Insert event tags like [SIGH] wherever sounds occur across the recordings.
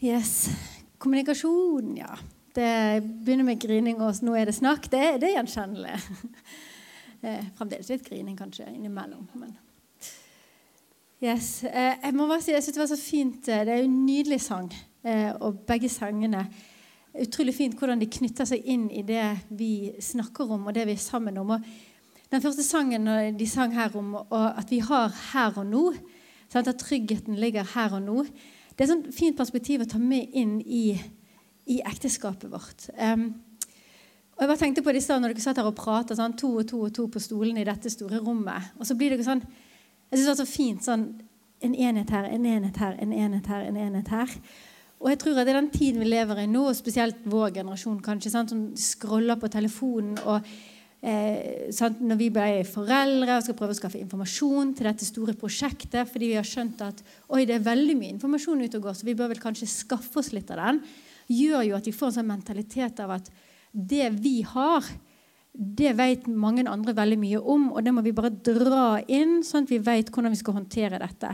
Yes. Kommunikasjon, ja. Det begynner med grining, og nå er det snakk. Det, det er gjenkjennelig. [LAUGHS] eh, fremdeles litt grining kanskje innimellom. men... Yes. Eh, jeg må bare si, jeg synes det var så fint. Eh, det er jo en nydelig sang. Eh, og begge sangene Utrolig fint hvordan de knytter seg inn i det vi snakker om, og det vi er sammen om. Og den første sangen de sang her om at vi har her og nå, sant? at tryggheten ligger her og nå, det er et fint perspektiv å ta med inn i, i ekteskapet vårt. Um, og jeg bare tenkte på det når dere satt her og pratet, sånn, to og to og to på stolene i dette store rommet. Og så blir det sånn Jeg syns det var så fint sånn En enhet her, en enhet her, en enhet her, en enhet her. Og jeg tror at det er den tiden vi lever i nå, og spesielt vår generasjon, kanskje, sant, som scroller på telefonen og eh, Når vi ble foreldre og skal prøve å skaffe informasjon til dette store prosjektet fordi vi har skjønt at oi, det er veldig mye informasjon ute og går, så vi bør vel kanskje skaffe oss litt av den, gjør jo at vi får en sånn mentalitet av at det vi har, det vet mange andre veldig mye om, og det må vi bare dra inn, sånn at vi vet hvordan vi skal håndtere dette.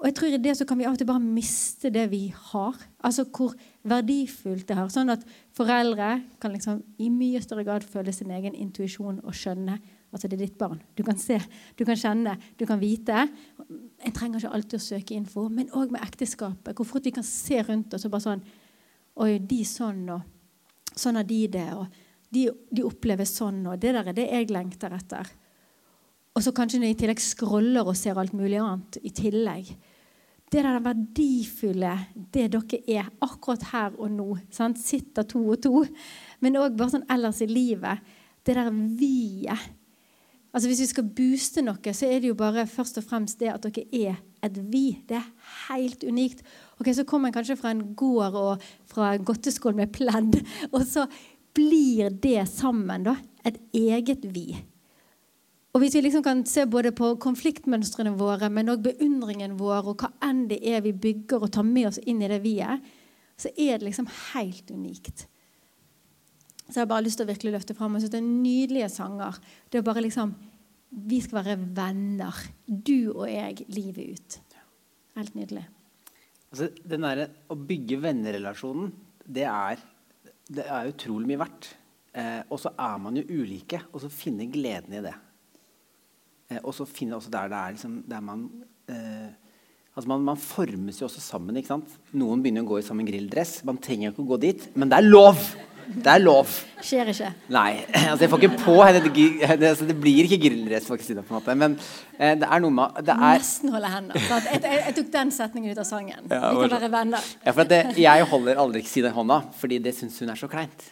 Og jeg tror I det så kan vi av og til bare miste det vi har. Altså hvor verdifullt det har. Sånn at foreldre kan liksom i mye større grad føle sin egen intuisjon og skjønne at det er ditt barn. Du kan se, du kan kjenne, du kan vite. En trenger ikke alltid å søke info, men òg med ekteskapet. Hvor fort vi kan se rundt oss og bare sånn Oi, de sånn, og sånn har de det. og de, de opplever sånn, og det der er det jeg lengter etter. Og så kanskje når jeg i tillegg scroller og ser alt mulig annet i tillegg det der verdifulle, det dere er akkurat her og nå. Sant? Sitter to og to. Men òg bare sånn ellers i livet. Det der vi-et. Altså Hvis vi skal booste noe, så er det jo bare først og fremst det at dere er et vi. Det er helt unikt. Ok, Så kommer en kanskje fra en gård og fra en godteskål med pledd. [LAUGHS] Og så blir det sammen da, et eget vi. Og Hvis vi liksom kan se både på konfliktmønstrene våre, men òg beundringen vår, og hva enn det er vi bygger og tar med oss inn i det vi er, så er det liksom helt unikt. Så jeg har bare lyst til å virkelig løfte fram. og synes det er nydelige sanger. Det er bare liksom Vi skal være venner. Du og jeg livet ut. Helt nydelig. Altså, den der, Å bygge vennerelasjonen, det er, det er utrolig mye verdt. Eh, og så er man jo ulike, og så finne gleden i det. Eh, og så finner jeg også der det er liksom, der man eh, altså man, man, formes jo også sammen. ikke sant? Noen begynner å gå i samme grilldress. Man trenger ikke å gå dit, men det er lov! Det er lov. Skjer ikke. Nei. [LAUGHS] altså Jeg får ikke på det, det, altså, det blir ikke grilldress, å på en måte. Men eh, det er noe med det er, Nesten holde hender. Jeg, jeg, jeg, tok den setningen ut av sangen. Ja, Vi kan være venner. Ja, for det, Jeg holder aldri siden i hånda, fordi det syns hun er så kleint.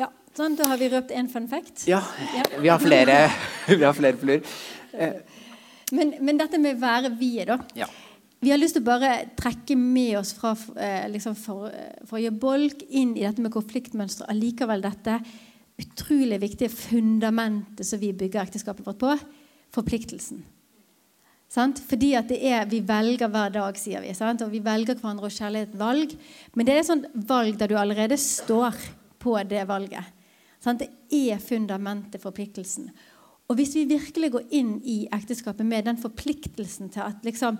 Ja, sånn, Da har vi røpt én fun fact. Ja. ja. Vi har flere, [LAUGHS] vi har flere lur. Men, men, dette med være vi, da. Ja. Vi har lyst til å bare trekke med oss fra eh, liksom for, forrige bolk inn i dette med konfliktmønstre. Allikevel dette utrolig viktige fundamentet som vi bygger ekteskapet vårt på forpliktelsen. Sant? Fordi at det er, Vi velger hver dag, sier vi. Sant? Og vi velger hverandre og kjærlighet valg. Men det er et sånt valg der du allerede står på det valget. Sant? Det er fundamentet, forpliktelsen. Og hvis vi virkelig går inn i ekteskapet med den forpliktelsen til at liksom,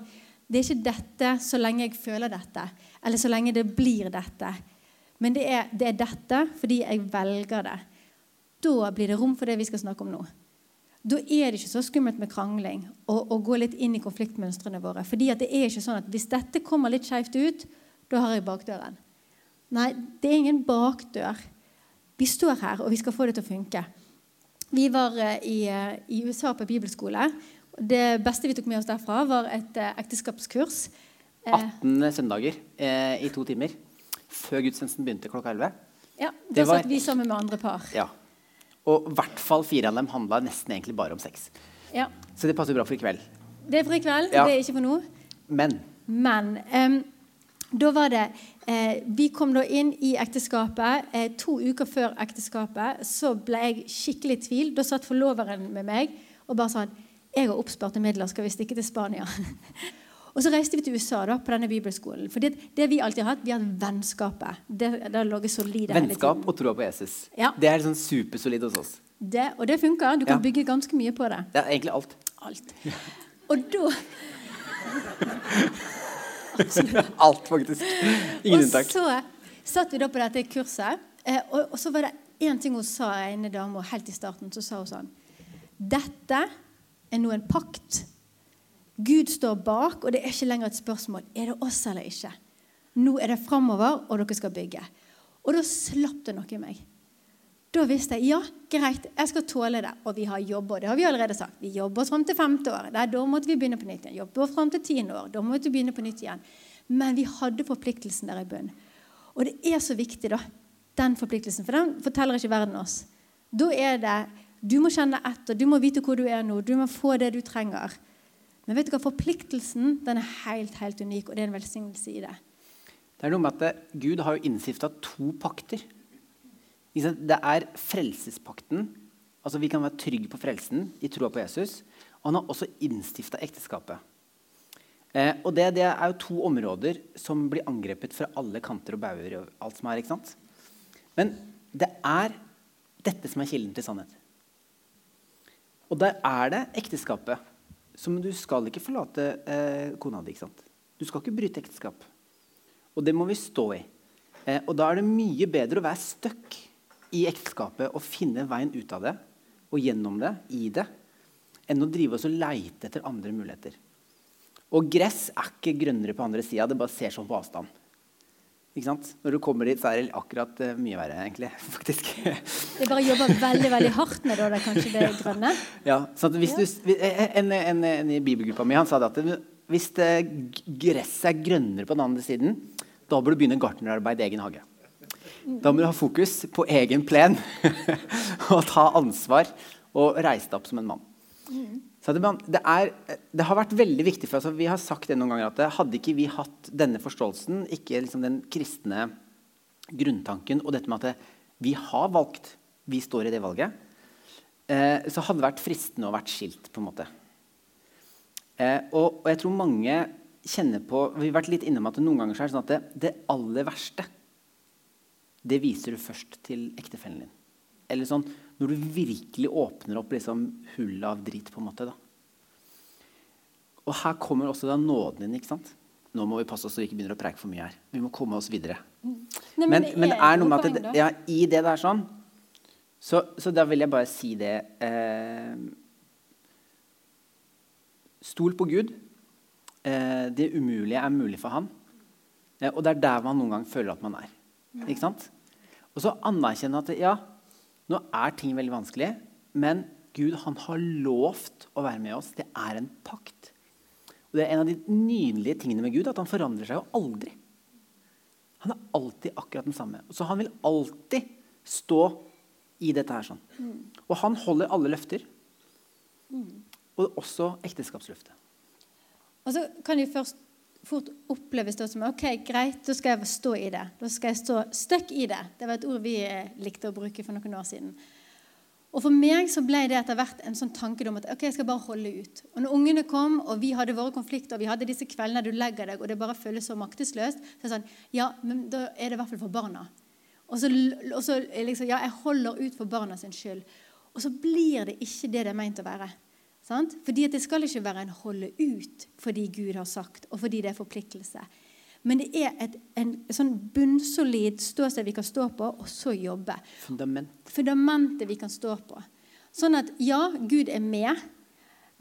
det er ikke dette så lenge jeg føler dette, eller så lenge det blir dette, men det er, det er dette fordi jeg velger det, da blir det rom for det vi skal snakke om nå. Da er det ikke så skummelt med krangling og, og gå litt inn i konfliktmønstrene våre. fordi det er ikke sånn at Hvis dette kommer litt skjevt ut, da har jeg bakdøren. Nei, det er ingen bakdør. Vi står her, og vi skal få det til å funke. Vi var eh, i, eh, i, USA på bibelskole. Det beste vi tok med oss derfra, var et eh, ekteskapskurs. 18 søndager eh, i to timer. Før gudstjenesten begynte klokka 11. Ja, Da var... satt vi sammen med andre par. Ja. Og i hvert fall fire av dem handla nesten egentlig bare om sex. Ja. Så det passer bra for i kveld. Det er for i kveld, ja. det er ikke for nå. Men. Men um, da var det Vi kom da inn i ekteskapet. Eh, to uker før ekteskapet så ble jeg skikkelig i tvil. Da satt forloveren med meg og bare sa jeg har oppsparte midler, skal vi stikke til Spania? [LAUGHS] og så reiste vi til USA da, på denne bibelskolen. For det, det vi alltid har hatt, vi har hatt vennskapet. Det, det solide Vennskap og troa på Jesus. Ja. Det er sånn supersolid hos oss. Det, og det funker. Du kan ja. bygge ganske mye på det. Det er egentlig alt. Alt. Og da. [LAUGHS] [LAUGHS] Alt, faktisk. Ingen og unntak. så satt vi da på dette kurset, eh, og, og så var det én ting hun sa, ene dame, og helt i starten, så sa hun sånn Dette er nå en pakt. Gud står bak, og det er ikke lenger et spørsmål er det oss eller ikke. Nå er det framover, og dere skal bygge. Og da slapp det noe i meg. Da visste jeg ja, greit, jeg skal tåle det. Og vi har jobba, det har vi allerede sagt. Vi jobber oss fram til femte år. Der, da måtte vi begynne på nytt igjen. Jobber fram til tiende år. Da måtte vi begynne på nytt igjen. Men vi hadde forpliktelsen der i bunnen. Og det er så viktig, da, den forpliktelsen. For den forteller ikke verden oss. Da er det Du må kjenne etter, du må vite hvor du er nå, du må få det du trenger. Men vet du hva, forpliktelsen den er helt, helt unik, og det er en velsignelse i det. Det er noe med at Gud har jo innstifta to pakter. Det er frelsespakten. Altså Vi kan være trygge på frelsen i troa på Jesus. Og han har også innstifta ekteskapet. Eh, og det, det, er jo to områder som blir angrepet fra alle kanter og bauger. og alt som er, ikke sant? Men det er dette som er kilden til sannhet. Og der er det ekteskapet. Som du skal ikke forlate eh, kona di. ikke sant? Du skal ikke bryte ekteskap. Og det må vi stå i. Eh, og da er det mye bedre å være stuck i ekteskapet og finne veien ut av det og gjennom det, i det, enn å drive oss og leite etter andre muligheter. Og gress er ikke grønnere på andre sida, det bare ser sånn på avstand. Ikke sant? Når du kommer dit, så er det akkurat uh, mye verre, egentlig. [LAUGHS] faktisk. Det bare jobber veldig veldig hardt med det, da, kanskje det grønne? Ja, så hvis du, en, en, en, i bibelgruppa mi han sa det at hvis gresset er grønnere på den andre siden, da bør du begynne gartnerarbeid i egen hage. Da må du ha fokus på egen plen [LAUGHS] og ta ansvar og reise deg opp som en mann. Det, er, det, har vært veldig viktig for oss, vi har sagt det noen ganger, at hadde ikke vi hatt denne forståelsen, ikke liksom den kristne grunntanken og dette med at vi har valgt, vi står i det valget, eh, så hadde det vært fristende å vært skilt. på en måte. Eh, og, og, jeg tror mange kjenner på Vi har vært litt innom at noen ganger er det sånn at det, det aller verste det viser du først til ektefellen din. Eller sånn når du virkelig åpner opp liksom, hullet av drit. på en måte. da. Og her kommer også da nåden din. ikke sant? Nå må vi passe oss så vi ikke begynner å preike for mye her. Vi må komme oss videre. Nei, men, men, men, det er noe med at det, ja, i det der sånn så, så, da vil jeg bare si det eh, Stol på Gud. Eh, det umulige er mulig for han. Eh, og det er der man noen gang føler at man er. Ikke sant? Og så anerkjenne at ja, nå er ting veldig vanskelig, men Gud han har lovt å være med oss. Det er en pakt. Og Det er en av de nydelige tingene med Gud, at han forandrer seg jo aldri. Han er alltid akkurat den samme. Så han vil alltid stå i dette her sånn. Og han holder alle løfter. Og også ekteskapsløftet. Og så kan jeg først fort oppleves det som ok, greit, da skal jeg stå i det. Da skal jeg stå stuck i det. Det var et ord vi eh, likte å bruke for noen år siden. Og For meg så ble det etter hvert en sånn tanke om at ok, jeg skal bare holde ut. Og når ungene kom, og vi hadde våre konflikter, og vi hadde disse kveldene du legger deg, og det bare føles så maktesløst, så er det sånn Ja, men da er det i hvert fall for barna. Og så, og så liksom Ja, jeg holder ut for barna sin skyld. Og så blir det ikke det det er meint å være. Sant? Fordi Det skal ikke være en holde ut fordi Gud har sagt, og fordi det er forpliktelse. Men det er et en, sånn bunnsolid ståsted vi kan stå på, og så jobbe. Fundament. Fundamentet vi kan stå på. Sånn at ja, Gud er med,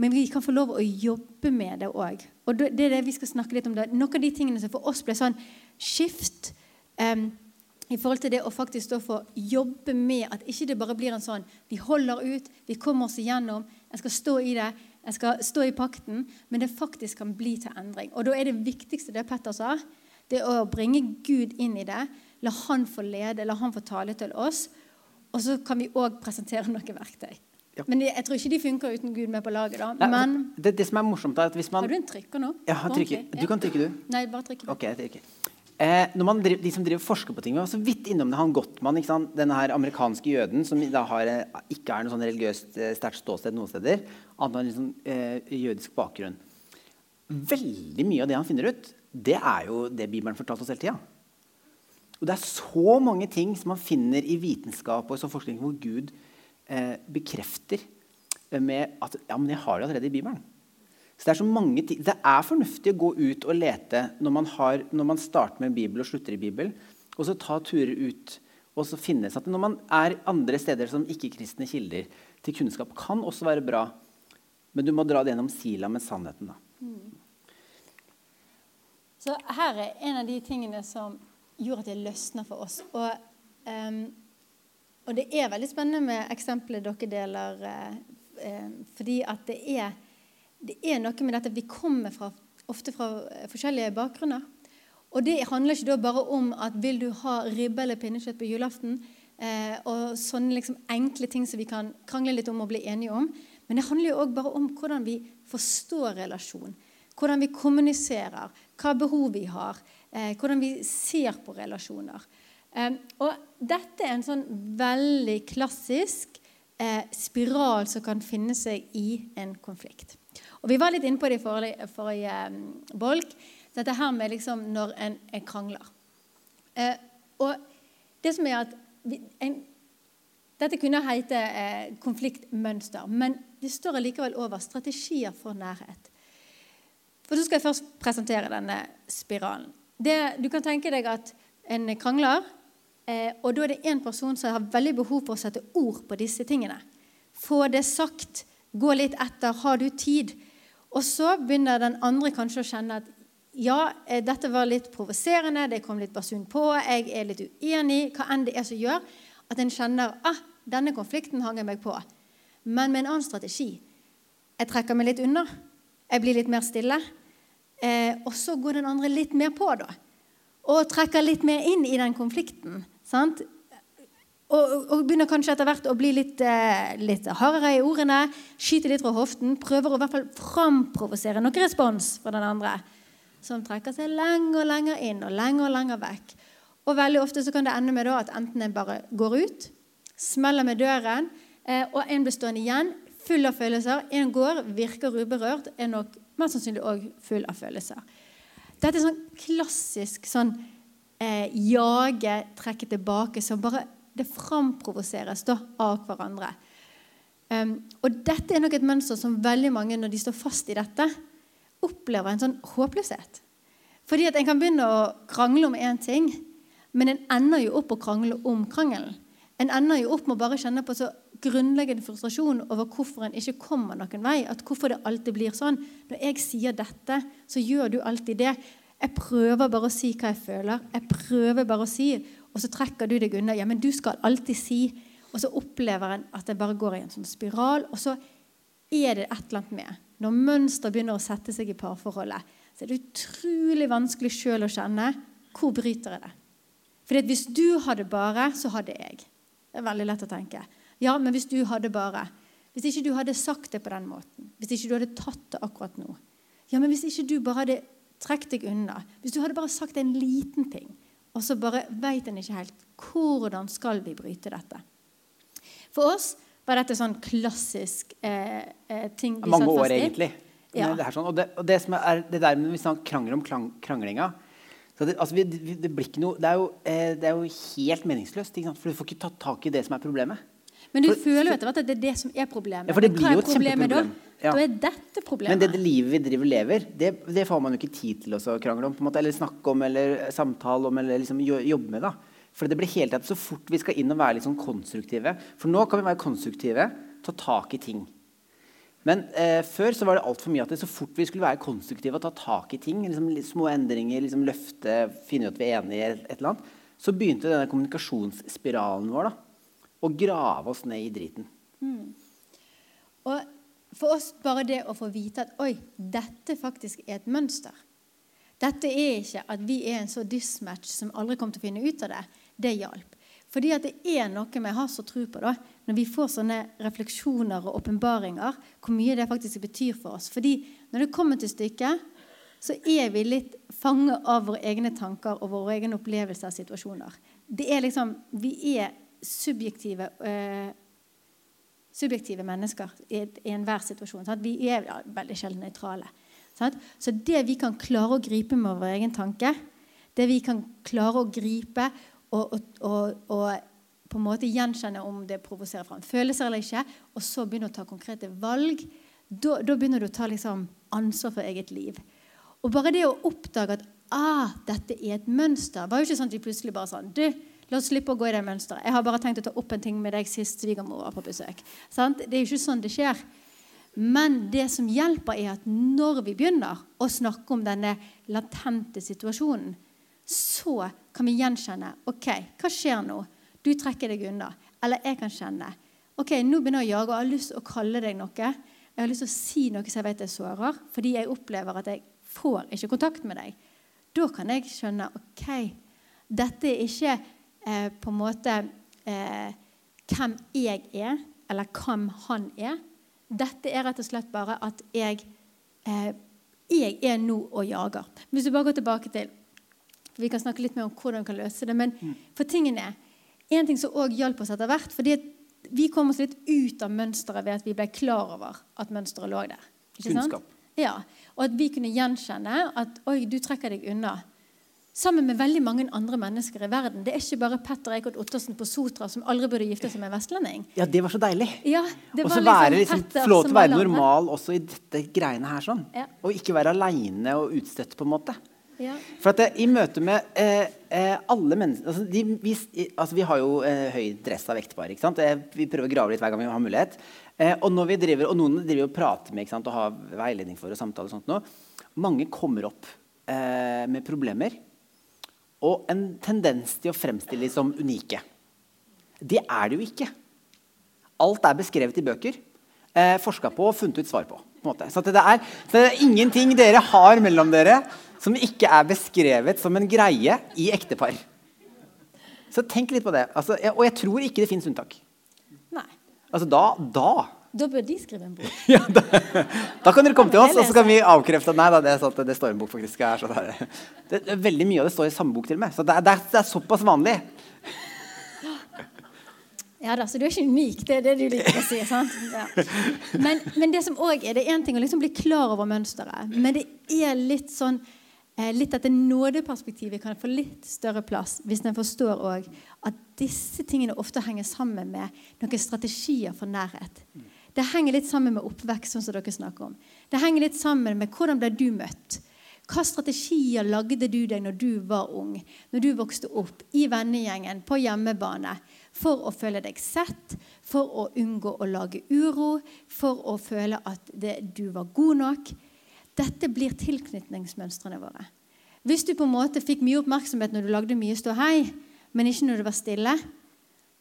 men vi kan få lov å jobbe med det òg. Og det er det vi skal snakke litt om. det. Noen av de tingene som for oss ble sånn skift um, i forhold til det å faktisk stå for jobbe med at ikke det bare blir en sånn Vi holder ut, vi kommer oss igjennom, jeg skal stå i det, jeg skal stå i pakten, men det faktisk kan bli til endring. Og da er det viktigste det Petter sa, det er å bringe Gud inn i det. La han få lede, la han få tale til oss. Og så kan vi òg presentere noen verktøy. Ja. Men jeg tror ikke de funker uten Gud med på laget. da. Men, det, det, som er morsomt er at hvis man... Har du en trykker nå? Ja, trykker. Du kan trykke, du. Nei, bare trykke. Ok, jeg trykker. Eh, driver, de som driver forsker på ting, var så vidt innom det, han Gottmann, denne her amerikanske jøden som har, eh, ikke er noe sånn religiøst eh, sterkt ståsted noen steder, annet enn liksom, eh, jødisk bakgrunn. Veldig mye av det han finner ut, det er jo det Bibelen fortalte oss hele tida. Og det er så mange ting som man finner i vitenskap og i sånn forskning hvor Gud eh, bekrefter med at ja, men jeg har det allerede i Bibelen. Så Det er så mange ting. Det er fornuftig å gå ut og lete når man, har, når man starter med en bibel og slutter i bibel, og så ta turer ut og så finnes at Når man er andre steder som ikke-kristne kilder til kunnskap, kan også være bra, men du må dra det gjennom sila med sannheten. da. Mm. Så her er en av de tingene som gjorde at det løsna for oss. Og, um, og, det er veldig spennende med eksempelet dere deler, uh, fordi at det er, det er, noe med dette vi kommer fra, ofte fra forskjellige bakgrunner. Og det handler ikke da bare om at vil du ha ribbe eller pinnekjøtt på julaften, eh, og sånne liksom enkle ting som vi kan krangle litt om og bli enige om. Men det handler jo òg bare om hvordan vi forstår relasjon. Hvordan vi kommuniserer, hva behov vi har, eh, hvordan vi ser på relasjoner. Eh, og dette er en sånn veldig klassisk eh, spiral som kan finne seg i en konflikt. Og Vi var litt inne på det i forrige, forrige um, bolk. Dette her med liksom når en, en krangler. Eh, og det som er at vi, en, Dette kunne hete eh, konfliktmønster, men det står allikevel over strategier for nærhet. For så skal jeg først presentere denne spiralen. Det, du kan tenke deg at en krangler, eh, og da er det én person som har veldig behov for å sette ord på disse tingene. Få det sagt. Gå litt etter. Har du tid? Og så begynner den andre kanskje å kjenne at ja, eh, dette var litt provoserende, det kom litt basun på, jeg er litt uenig, hva enn det er som gjør at en kjenner ah, denne konflikten hang jeg meg på. Men med en annen strategi. Jeg trekker meg litt unna. Jeg blir litt mer stille. Eh, og så går den andre litt mer på, da. Og trekker litt mer inn i den konflikten. sant? Og, og, begynner kanskje etter hvert å bli litt, eh, litt hardere i ordene. Skyter litt fra hoften. Prøver å i hvert fall framprovosere noe respons fra den andre. Som trekker seg lenger og lenger inn og lenger og lenger vekk. Og veldig ofte så kan det ende med da, at enten en bare går ut, smeller med døren, eh, og en blir stående igjen full av følelser. En går, virker uberørt, er nok mest sannsynlig òg full av følelser. Dette er sånn klassisk sånn eh, jage, trekke tilbake, som bare det framprovoseres da, av hverandre. Um, og dette er nok et mønster som veldig mange, når de står fast i dette, opplever en sånn håpløshet. Fordi at en kan begynne å krangle om én ting, men en ender jo opp å krangle om krangelen. En ender jo opp med å bare kjenne på så grunnleggende frustrasjon over hvorfor en ikke kommer noen vei. At hvorfor det alltid blir sånn. Når jeg sier dette, så gjør du alltid det. Jeg prøver bare å si hva jeg føler. Jeg prøver bare å si, Og så trekker du deg unna. Ja, men du skal alltid si. Og så opplever en at det bare går i en sånn spiral. Og så er det et eller annet med. Når mønster begynner å sette seg i parforholdet, så er det utrolig vanskelig sjøl å kjenne hvor bryter jeg det. Fordi hvis du hadde bare, så hadde jeg. Det er veldig lett å tenke. Ja, men hvis du hadde bare Hvis ikke du hadde sagt det på den måten, hvis ikke du hadde tatt det akkurat nå Ja, men hvis ikke du bare hadde trukket deg unna, hvis du hadde bare sagt en liten ting, og så bare veit en ikke helt hvordan skal vi bryte dette. For oss var dette sånn klassisk eh, eh ting vi Mange satt fast i. Mange år, egentlig. Ja. Det, sånn, og det, og det, som er, det der med Hvis man krangler om kranglinga det, altså, vi, det, noe, det, er jo, eh, det, er jo, helt meningsløst. For du får ikke tatt tak i det som er problemet. Men du for, føler jo etter hvert at det er det som er problemet. Ja, for det blir jo et kjempeproblem. Da? Ja. da er dette problemet. Men det, det livet vi driver lever, det, det, får man jo ikke tid til å krangle om. Måte, eller snakke om, eller samtale om, eller liksom jobbe med. da. For det blir hele tiden så fort vi skal inn og være litt sånn konstruktive. For nå kan vi være konstruktive, ta tak i ting. Men eh, før så var det altfor mye at det så fort vi skulle være konstruktive og ta tak i ting, liksom, små endringer, liksom løfte, finne ut at vi er enige i et, et eller annet, så begynte denne kommunikasjonsspiralen vår da, å grave oss ned i driten. Mm. Og for oss bare det å få vite at oi, dette faktisk er et mønster. Dette er ikke at vi er en så dismatch som aldri kommer til å finne ut av det. Det hjalp. Fordi at det er noe vi har så tro på, da, når vi får sånne refleksjoner og åpenbaringer, hvor mye det faktisk betyr for oss. Fordi når det kommer til stykket, så er vi litt fanget av våre egne tanker og våre egne opplevelser av situasjoner. Det er liksom, Vi er subjektive, øh, subjektive mennesker i, i enhver situasjon. Sant? Vi er ja, veldig sjelden nøytrale. Sant? Så det vi kan klare å gripe med vår egen tanke, det vi kan klare å gripe og, og, og, og på en måte gjenkjenne om det provoserer fram følelser eller ikke, og så begynne å ta konkrete valg, da, begynner du å ta liksom ansvar for eget liv. Og bare det å oppdage at ah, dette er et mønster, var jo ikke sånn at vi plutselig bare sånn du, La oss slippe å gå i det mønsteret. Jeg har bare tenkt å ta opp en ting med deg sist svigermor var på besøk. Sant? Det er jo ikke sånn det skjer. Men det som hjelper, er at når vi begynner å snakke om denne latente situasjonen, så kan vi gjenkjenne ok, hva skjer nå? Du trekker deg unna. Eller jeg kan kjenne ok, nå begynner jeg å jage og har lyst til å kalle deg noe. Jeg har lyst til å si noe som jeg vet jeg sårer, fordi jeg opplever at jeg får ikke kontakt med deg. Da kan jeg skjønne ok, dette er ikke eh, på en måte eh, hvem jeg er, eller hvem han er. Dette er rett og slett bare at jeg, eh, jeg er nå og jager. Hvis du bare går tilbake til Vi kan snakke litt mer om hvordan vi kan løse det. Men mm. for tingene er en ting som òg hjalp oss etter hvert. fordi vi kom oss litt ut av mønsteret ved at vi ble klar over at mønsteret lå der. Kunnskap. Ja, Og at vi kunne gjenkjenne at oi, du trekker deg unna sammen med veldig mange andre mennesker i verden. Det er ikke bare Petter Eikholt Ottersen på Sotra som aldri burde gifte seg med en vestlending. Ja, det var så deilig. Ja, og så liksom liksom, Petter, lov til å være normal også i dette greiene her. sånn. Ja. Og ikke være aleine og utstøtt, på en måte. Ja. For at det, I møte med eh, eh, alle mennesker altså, de, vi, altså, vi, har jo eh, høy dress av ektepar. ikke sant? Eh, vi prøver å grave litt hver gang vi har mulighet. Eh, og, når vi driver, og noen driver og prater med ikke sant? og har veiledning for og samtale. og sånt noe. Mange kommer opp eh, med problemer og en tendens til å fremstille som unike. Det er det jo ikke. Alt er beskrevet i bøker, eh, forska på og funnet ut svar på. på så, det er, det er ingenting dere har mellom dere som ikke er beskrevet som en greie i ektepar. Så tenk litt på det. Altså, og jeg tror ikke det fins unntak. Nei. Altså, da, da da bør de skrive en bok. [LAUGHS] ja, da, da, kan dere komme til oss, og så kan vi avkrefte nei, da, det, sant, det, står en bok. faktisk. Er, det, det, er veldig mye av det står i samme bok til og med. Så det er, det er, det såpass vanlig. Ja da, så du er ikke unik. Det er det du liker å si. [LAUGHS] sant? Ja. Men, men, det som òg er, det er én ting å liksom bli klar over mønsteret, men det er litt sånn eh, litt at det nådeperspektivet kan få litt større plass hvis en forstår også at disse tingene ofte henger sammen med noen strategier for nærhet. Det henger litt sammen med oppvekst, sånn som dere snakker om. Det henger litt sammen med hvordan ble du møtt. Hva strategier lagde du deg når du var ung, når du vokste opp i vennegjengen, på hjemmebane, for å føle deg sett, for å unngå å lage uro, for å føle at det, du var god nok? Dette blir tilknytningsmønstrene våre. Hvis du på en måte fikk mye oppmerksomhet når du lagde mye ståhei, men ikke når du var stille,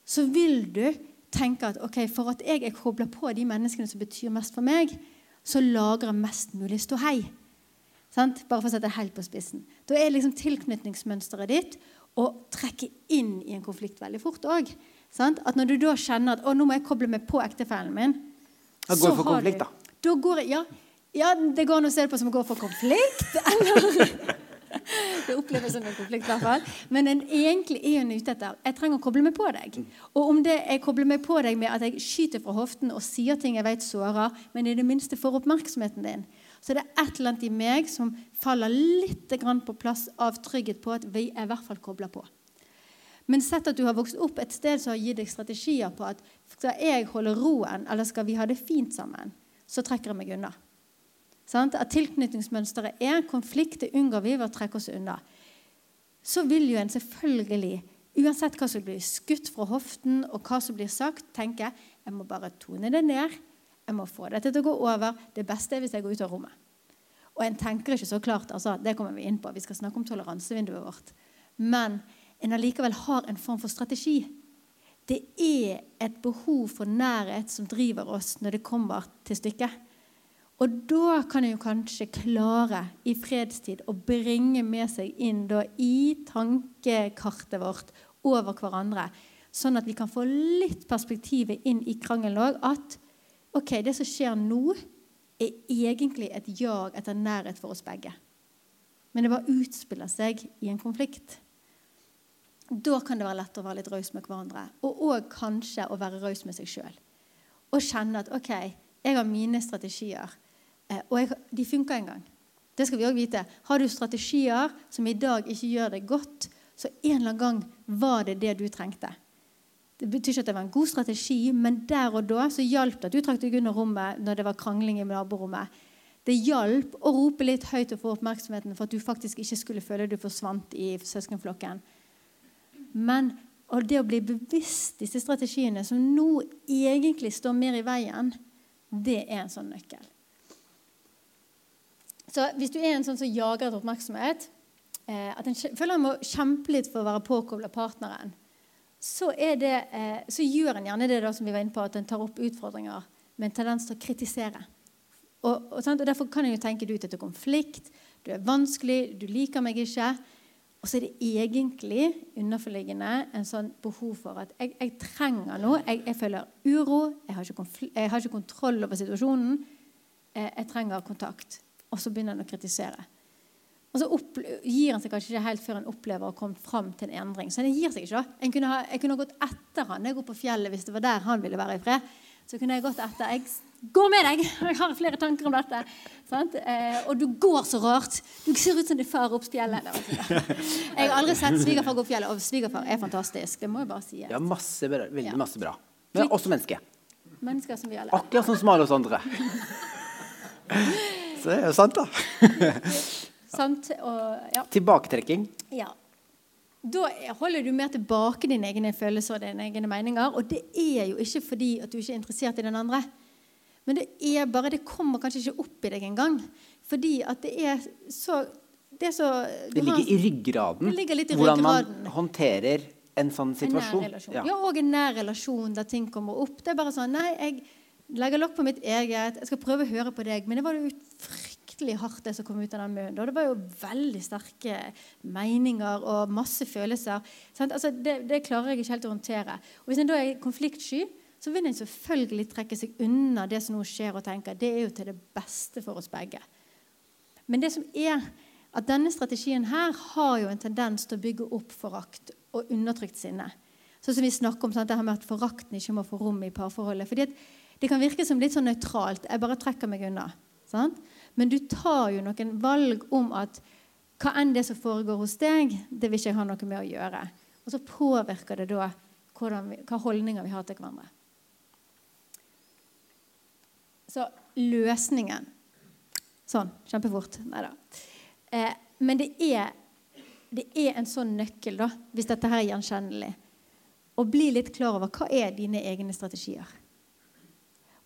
så vil du tenker at okay, for at jeg er kobla på de menneskene som betyr mest for meg, så lager jeg mest mulig ståhei. Sant? Bare for å sette det helt på spissen. Da er liksom tilknytningsmønsteret ditt å trekke inn i en konflikt veldig fort òg. At når du da kjenner at å, nå må jeg koble meg på ektefellen min Da går for konflikt, da. da går, ja, ja, det går an å se det på som å gå for konflikt. [LAUGHS] Eller [LAUGHS] det oppleves som en konflikt, i hvert fall. Men en egentlig er hun ute etter jeg trenger å koble meg på deg. Og om det jeg kobler meg på deg med at jeg skyter fra hoften og sier ting jeg vet sårer, men i det minste får oppmerksomheten din, så det er et eller annet i meg som faller litt på plass av trygghet på at vi er i hvert fall kobla på. Men sett at du har vokst opp et sted som har gitt deg strategier på at skal jeg holde roen, eller skal vi ha det fint sammen, så trekker jeg meg unna. Sant? At tilknytningsmønsteret er konflikt, det unngår vi ved å trekke oss unna. Så vil jo en selvfølgelig, uansett hva som blir skutt fra hoften, og hva som blir sagt, tenke jeg må bare tone det ned. Jeg må få dette til å gå over. Det beste er hvis jeg går ut av rommet. Og en tenker ikke så klart, altså, det kommer vi inn på, vi skal snakke om toleransevinduet vårt. Men en allikevel har en form for strategi. Det er et behov for nærhet som driver oss når det kommer til stykket. Og da kan en jo kanskje klare i fredstid å bringe med seg inn da, i tankekartet vårt over hverandre, sånn at vi kan få litt perspektivet inn i krangelen òg. At ok, det som skjer nå, er egentlig et jag etter nærhet for oss begge. Men det bare utspiller seg i en konflikt. Da kan det være lett å være litt raus med hverandre. Og òg kanskje å være raus med seg sjøl. Og kjenne at ok, jeg har mine strategier. Eh, og jeg, de funka en gang. Det skal vi òg vite. Har du strategier som i dag ikke gjør det godt, så en eller annen gang var det det du trengte. Det betyr ikke at det var en god strategi, men der og da så hjalp det at du trakk deg under rommet når det var krangling i naborommet. Det hjalp å rope litt høyt og få oppmerksomheten for at du faktisk ikke skulle føle du forsvant i søskenflokken. Men og det å bli bevisst disse strategiene som nå egentlig står mer i veien, det er en sånn nøkkel. Så hvis du er en sånn som jager etter oppmerksomhet, eh, at en føler en må kjempe litt for å være påkobla partneren, så, det, eh, så, gjør en gjerne det da, som vi var inne på, at en tar opp utfordringer med en tendens til å kritisere. Og, og, og Derfor kan en jo tenke det ut etter konflikt. Du er vanskelig, du liker meg ikke. Og så er det egentlig underforliggende en sånn behov for at jeg, jeg trenger noe. Jeg, jeg, føler uro, jeg har, jeg har, ikke kontroll over situasjonen. Jeg, jeg trenger kontakt. Og så begynner han å kritisere. Og så gir han seg kanskje ikke helt før han opplever å komme fram til en endring. Så han gir seg ikke. Jeg kunne ha, jeg kunne ha gått etter han jeg går på fjellet hvis det var der han ville være i fred. Så kunne jeg gått etter. Jeg går med deg! [LAUGHS] Jeg har flere tanker om dette. Eh, og du går så rart. Du ser ut som din far opp fjellet. [LAUGHS] Jeg har aldri sett svigerfar gå opp fjellet, og svigerfar er fantastisk. Det må jeg bare si. Ja, masse veldig masse bra. Men også menneske. Mennesker som vi alle. Akkurat sånn som alle oss andre. [LAUGHS] Det er jo sant, da. [LAUGHS] sant, og, ja. Tilbaketrekking. Ja da holder du mer tilbake dine egne følelser og dine egne meninger. Og det er jo ikke fordi at du ikke er interessert i den andre. Men det er bare, det kommer kanskje ikke opp i deg engang. Fordi at det er så Det, er så, det ligger i ryggraden det ligger litt i hvordan ryggraden. man håndterer en sånn situasjon. En ja. ja, og en nær relasjon der ting kommer opp. Det er bare sånn Nei, jeg legger lokk på mitt eget. Jeg skal prøve å høre på deg. Men det var jo fryktelig hardt, det som kom ut av den munnen. Og det var jo veldig sterke meninger og masse følelser. Altså, det, det, klarer jeg ikke helt å håndtere. Og hvis en da er konfliktsky, så vil en selvfølgelig trekke seg unna det som nå skjer, og tenke det er jo til det beste for oss begge. Men det som er at denne strategien her har jo en tendens til å bygge opp forakt og undertrykt sinne. Sånn som vi snakker om, sant? det her med at Forakten ikke må få rom i parforholdet. Fordi Det kan virke som litt sånn nøytralt. Jeg bare trekker meg unna. Sant? Men du tar jo noen valg om at hva enn det som foregår hos deg, det vil ikke jeg ha noe med å gjøre. Og så påvirker det da vi, hva holdninger vi har til hverandre. Så løsningen Sånn. Kjempefort. Nei da. Eh, men det er, det er, en sånn nøkkel, da, hvis dette her er gjenkjennelig, å bli litt klar over hva er dine egne strategier.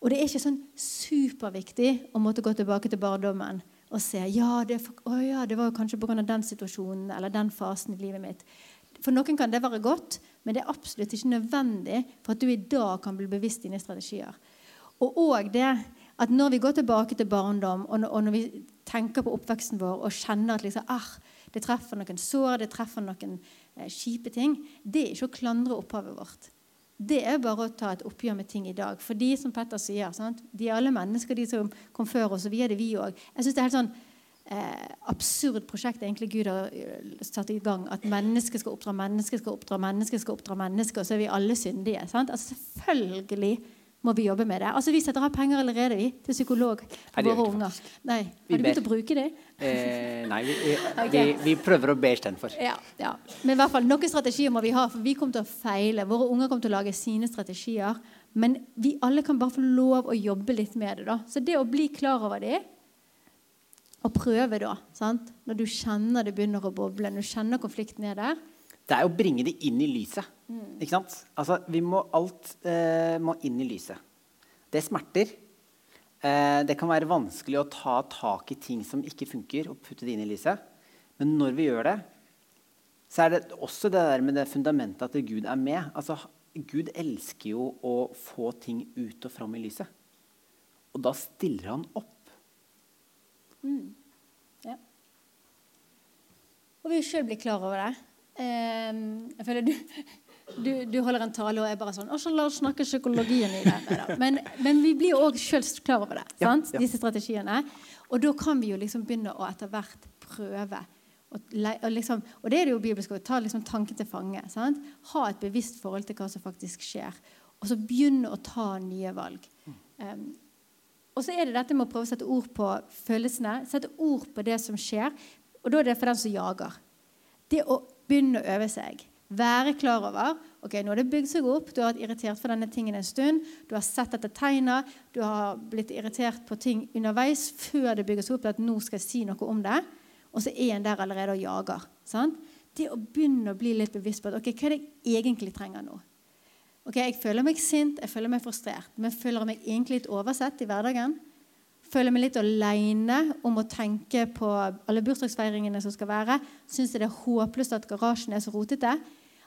Og det er ikke sånn superviktig å måtte gå tilbake til barndommen og se ja, det, å ja, det var kanskje pga. den situasjonen eller den fasen i livet mitt. For noen kan det være godt, men det er absolutt ikke nødvendig for at du i dag kan bli bevisst dine strategier. Og òg det at når vi går tilbake til barndom, og når, og når vi tenker på oppveksten vår og kjenner at liksom, ah, det treffer noen sår, det treffer noen eh, kjipe ting, det er ikke å klandre opphavet vårt. Det er bare å ta et oppgjør med ting i dag. For de som Petter sier, sant? de er alle mennesker, de som kom før oss, og vi er det, vi òg. Jeg syns det er helt sånn eh, absurd prosjekt egentlig Gud har eh, satt i gang. At mennesket skal oppdra mennesket, skal oppdra mennesket, skal oppdra mennesket, og så er vi alle syndige. Sant? Altså Selvfølgelig må vi jobbe med det. Altså Vi setter av penger allerede vi, til psykolog for våre unger. Nei, Har du begynt å bruke det? Eh, nei, vi, vi, [LAUGHS] okay. vi, vi, prøver å be istedenfor. Ja, ja. Men i hvert fall, noen strategier må vi ha, for vi kommer til å feile. Våre unger kommer til å lage sine strategier. Men vi alle kan bare få lov å jobbe litt med det. da. Så det å bli klar over det, og prøve da, sant? når du kjenner det begynner å boble, når du kjenner konflikten er der Det er å bringe det inn i lyset. Ikke sant? Altså, vi må alt eh, må inn i lyset. Det smerter. Eh, det kan være vanskelig å ta tak i ting som ikke funker, og putte det inn i lyset. Men når vi gjør det, så er det også det der med det fundamentet at Gud er med. Altså, Gud elsker jo å få ting ut og fram i lyset. Og da stiller han opp. Mm. Ja. Og vi sjøl blir klar over det. Um, jeg føler du du, du, holder en tale og er bare sånn så La oss snakke psykologien i det. Men, men, vi blir jo òg sjøl klar over det. Ja, ja. Disse strategiene. Og da kan vi jo liksom begynne å etter hvert prøve. Og, og, liksom, og det er det jo bibelsk å ta liksom tanken til fange. Sant? Ha et bevisst forhold til hva som faktisk skjer. Og så begynne å ta nye valg. Um, og så er det dette med å prøve å sette ord på følelsene. Sette ord på det som skjer. Og da er det for den som jager. Det å begynne å øve seg Være klar over ok, nå har det bygd seg opp. Du har vært irritert for denne tingen en stund. Du har sett etter tegna. Du har blitt irritert på ting underveis før det bygges opp til at nå skal jeg si noe om det. Og så er en der allerede og jager. Sant? Det å begynne å bli litt bevisst på at ok, hva er det jeg egentlig trenger nå. Ok, Jeg føler meg sint, jeg føler meg frustrert, men føler meg egentlig litt oversett i hverdagen? Føler meg litt aleine om å tenke på alle bursdagsfeiringene som skal være? Syns jeg det er håpløst at garasjen er så rotete?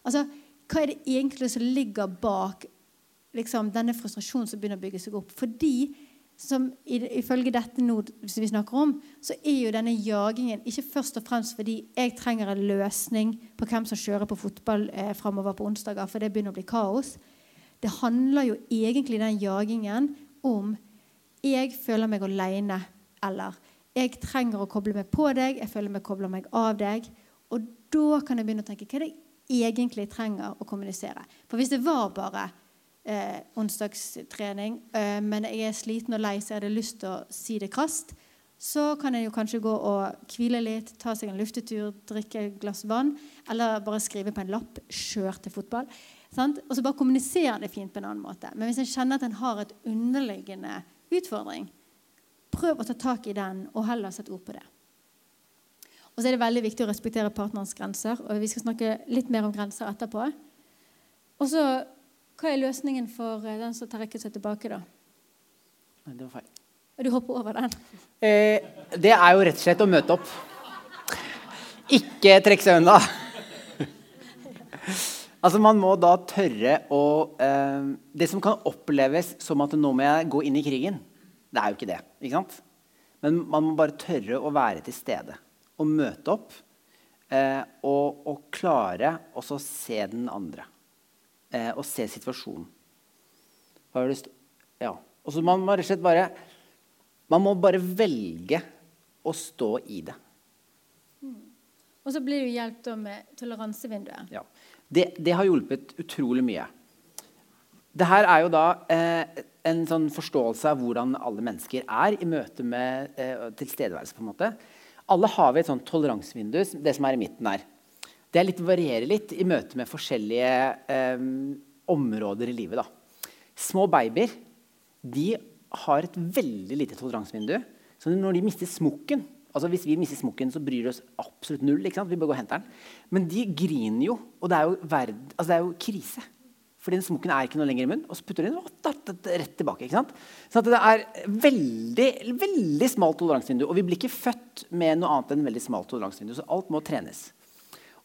Altså, Hva er det egentlig som ligger bak liksom, denne frustrasjonen som begynner å bygge seg opp? Fordi som Ifølge dette nå som vi snakker om, så er jo denne jagingen ikke først og fremst fordi jeg trenger en løsning på hvem som kjører på fotball eh, framover på onsdager, for det begynner å bli kaos. Det handler jo egentlig den jagingen om jeg føler meg alene, eller jeg trenger å koble meg på deg, jeg føler meg kobler meg av deg. Og da kan jeg begynne å tenke hva er det jeg egentlig trenger å kommunisere. For hvis det var bare eh, onsdagstrening, eh, men jeg er sliten og lei så jeg hadde lyst til å si det krast, så kan en jo kanskje gå og hvile litt, ta seg en luftetur, drikke et glass vann, eller bare skrive på en lapp 'kjør til fotball'. Sant? Og så bare kommunisere det fint på en annen måte. Men hvis en kjenner at en har et underliggende utfordring, prøv å ta tak i den, og heller sette ord på det. Og så er det veldig viktig å respektere partnerens grenser. og Vi skal snakke litt mer om grenser etterpå. Og så, Hva er løsningen for eh, den som trekker seg tilbake, da? Nei, det var feil. Og du hopper over den? Eh, det er jo rett og slett å møte opp. Ikke trekke seg unna. Altså Man må da tørre å eh, Det som kan oppleves som at nå må jeg gå inn i krigen, det er jo ikke det. ikke sant? Men man må bare tørre å være til stede og møte opp. Eh, og, og, klare å se den andre. Eh, og se situasjonen. Har du lyst Ja. Og så man må rett og slett bare Man må bare velge å stå i det. Mm. Og så blir du hjulpet med toleransevinduet. Ja. Det, det, har hjulpet utrolig mye. Det her er jo da eh, en sånn forståelse av hvordan alle mennesker er i møte med eh, tilstedeværelse. på en måte. Alle har vi et sånt toleransevindu, det som er i midten her. Det litt, varierer litt i møte med forskjellige eh, områder i livet. Da. Små babyer de har et veldig lite toleransevindu. Så når de mister smokken altså Hvis vi mister smokken, så bryr det oss absolutt null. ikke sant? Vi bør gå og hente den. Men de griner jo, og det er jo, verd, altså det er jo krise. Fordi den smokken er ikke noe lenger i munnen. Og så putter de den rett tilbake. ikke sant? Så det er veldig veldig smalt toleransevindu. Og vi blir ikke født med noe annet enn veldig smalt toleransevindu. Så alt må trenes.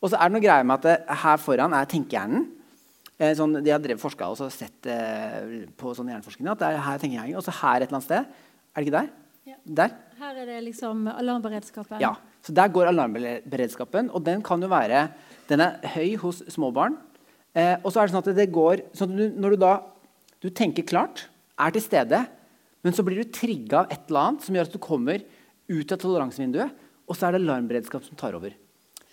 Og så er det noe greier med at det, her foran er tenkehjernen. Eh, sånn, de har drevet forska og sett eh, på sånn hjerneforskning at det er her tenkehjernen. Og så her et eller annet sted. Er det ikke der? Ja. Der? Her er det liksom alarmberedskapen. Ja, så Der går alarmberedskapen. Og den kan jo være Den er høy hos små barn. Eh, og så er det sånn at det går sånn at du, Når du da du tenker klart, er til stede, men så blir du trigga av et eller annet som gjør at du kommer ut av toleransevinduet, og så er det alarmberedskap som tar over.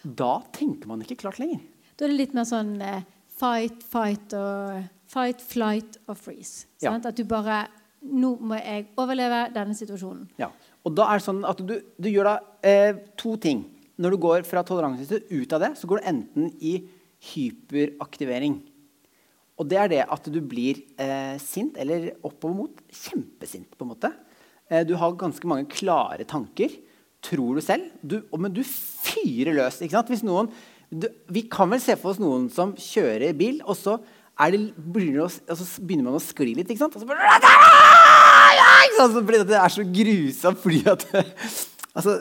Da tenker man ikke klart lenger. Da er det litt mer sånn eh, fight, fight og fight, flight og freeze. Ja. At du bare Nå må jeg overleve denne situasjonen. Ja. Og da er det sånn at du, du gjør da eh, to ting. Når du går fra toleranse ut av det, så går du enten i hyperaktivering. Og det er det at du blir eh, sint, eller oppover mot kjempesint. på en måte. Eh, du har ganske mange klare tanker, tror du selv. Du, men du fyrer løs. ikke sant? Noen, du, vi kan vel se for oss noen som kjører bil, og så, det, begynner, å, altså, begynner man å skli litt. ikke sant? Og så, bare, blir det, det er så grusomt fordi at [LAUGHS] altså,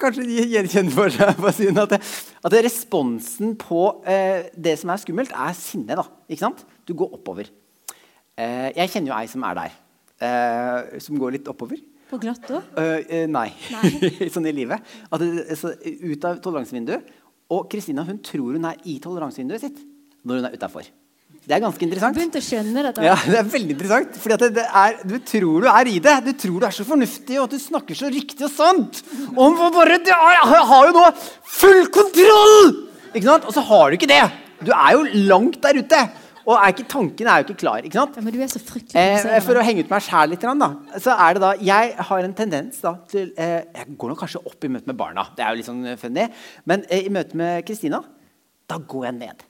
Kanskje de gjenkjenner for seg på siden at, det, at det responsen på eh, det som er skummelt, er sinne. da, ikke sant? Du går oppover. Eh, jeg kjenner jo ei som er der. Eh, som går litt oppover. På glatt òg? Uh, nei. nei. [LAUGHS] sånn i livet. Det, så, ut av toleransevinduet. Og Kristina hun tror hun er i toleransevinduet sitt når hun er utafor. Det er ganske interessant. Begynte å skjønne dette. Ja, det er veldig interessant. Fordi det, det er, Du tror du er i det. Du tror du er så fornuftig og at du snakker så riktig og sant. Om bare, du er, har jo nå full kontroll! Ikke sant? Og så har du ikke det. Du er jo langt der ute. Og er ikke, tanken er jo ikke klar. ikke sant? Ja, men du er så fryktelig eh, For å henge ut meg sjæl litt, da, så er det da Jeg har en tendens da, til eh, Jeg går nok kanskje opp i møte med barna. Det er jo litt sånn funny. Men eh, i møte med Kristina, da går jeg ned.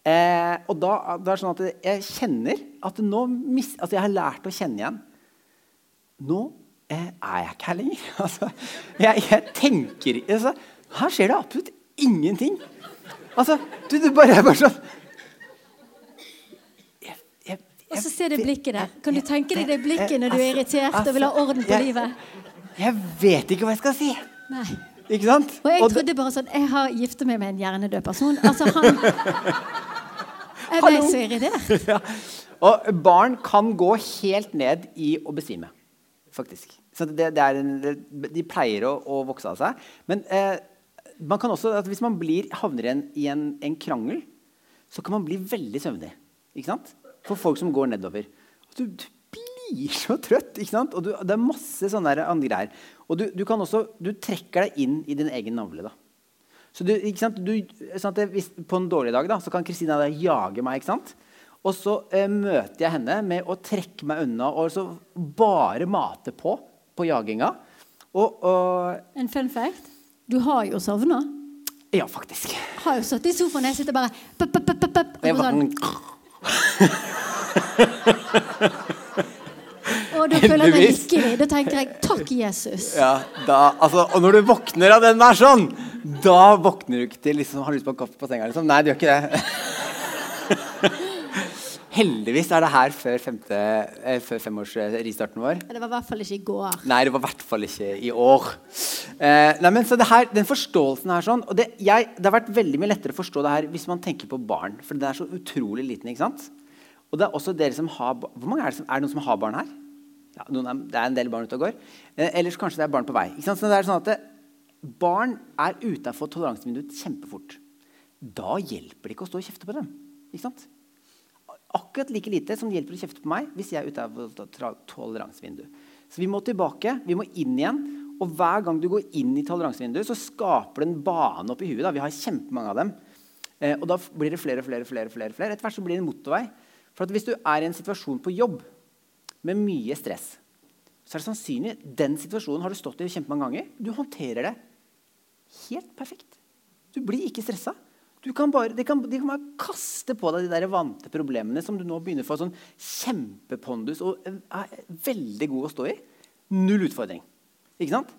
Eh, og da, da er det sånn at jeg kjenner at mis, altså jeg har lært å kjenne igjen. Nå eh, er jeg ikke her lenger. [LAUGHS] Altså, jeg, jeg tenker altså, Her skjer det absolutt ingenting. Altså, du, du bare er bare sånn jeg, jeg, Og så ser du blikket der. Kan du tenke deg det blikket når du er irritert og vil ha orden på livet? Jeg vet ikke hva jeg skal si. Nei. Ikke sant? Og jeg trodde bare sånn Jeg har giftet meg med en hjernedød person. Altså, han Jeg ble så irritert. [LAUGHS] ja. Og barn kan gå helt ned i å besvime, faktisk. Så det, det er en, de pleier å, å vokse av seg. Men eh, man kan også, at hvis man blir, havner i, en, i en, en krangel, så kan man bli veldig søvnig. Ikke sant? For folk som går nedover. Du, du blir så trøtt. ikke sant? Og du, det er masse sånne andre greier. Og du, du, kan også, du trekker deg inn i din egen navle. da. Så du? Du, sånn hvis, på en dårlig dag da, så kan Kristina jage meg. ikke sant? Og så eh, møter jeg henne med å trekke meg unna og så bare mate på på jaginga. Og, og En fun fact. Du har jo sovna. Ja, faktisk. Har jo sittet i sofaen jeg sitter bare pop, pop, pop, Og jeg bare sånn, sånn, [LAUGHS] og da føler jeg meg lykkelig. Da tenker jeg takk, Jesus. ja, da, altså, Og når du våkner av den der sånn, da våkner du ikke til liksom, har lyst på en kaffe på senga. Liksom. Nei, du gjør ikke det. [LAUGHS] Heldigvis er det her før, femte, eh, før femårsristarten vår. Det var i hvert fall ikke i går. Nei, det var i hvert fall ikke i år. Eh, nei, men så det her, Den forståelsen her sånn, og det, jeg, det har vært veldig mye lettere å forstå det her hvis man tenker på barn. For den er så utrolig liten. ikke sant? Og det er også dere som har Hvor mange er det, som, er det noen som har barn her? Ja, er, det er en del barn ute og går. Eh, ellers kanskje det er barn på vei. det er sånn at det, Barn er utafor toleransevinduet kjempefort. Da hjelper det ikke å stå og kjefte på dem. akkurat like lite som det hjelper å kjefte på meg hvis jeg er tra- toleransevinduet. Så vi må tilbake, vi må inn igjen. Og hver gang du går inn i toleransevinduet, så skaper det en bane oppi huet. Da. Vi har kjempemange av dem. Eh, og da blir det flere og flere. flere, flere, flere. Etter hvert så blir det en motorvei. For hvis du er i en situasjon på jobb med mye stress, så er det sannsynlig den situasjonen har du stått i kjempemange ganger. Du håndterer det helt perfekt. Du blir ikke stressa. Kan bare, de, kan, de kan bare kaste på deg de der vante problemene som du nå begynner å få sånn kjempepondus og er veldig god å stå i. Null utfordring. Ikke sant?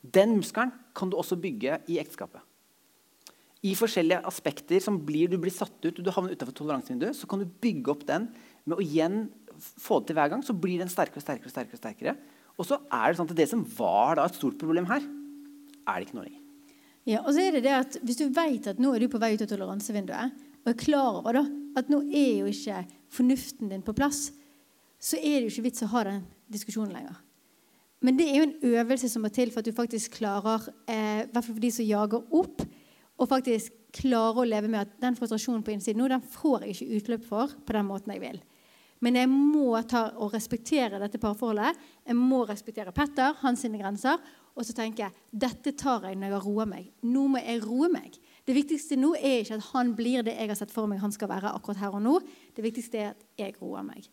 Den muskelen kan du også bygge i ekteskapet. I forskjellige aspekter som blir, du blir satt ut, og du havner utenfor toleransevinduet, så kan du bygge opp den med å igjen få det til hver gang. Så blir den sterkere og sterkere. Og sterkere, og sterkere. Og så er det sånn at det som var da et stort problem her, er det ikke nå lenger. Ja, og så er det det at Hvis du vet at nå er du på vei ut av toleransevinduet, og er klar over da, at nå er jo ikke fornuften din på plass, så er det jo ikke vits å ha den diskusjonen lenger. Men det er jo en øvelse som må til for at du faktisk klarer, eh, hvert fall for de som jager opp, og faktisk klarer å leve med at den frustrasjonen på innsiden nå, den får jeg ikke utløp for på den måten jeg vil. Men jeg må ta og respektere dette parforholdet. Jeg må respektere Petter, hans sine grenser. Og så tenker jeg dette tar jeg når jeg har roa meg. Nå må jeg roe meg. Det viktigste nå er ikke at han blir det jeg har sett for meg han skal være akkurat her og nå. Det viktigste er at jeg roer meg.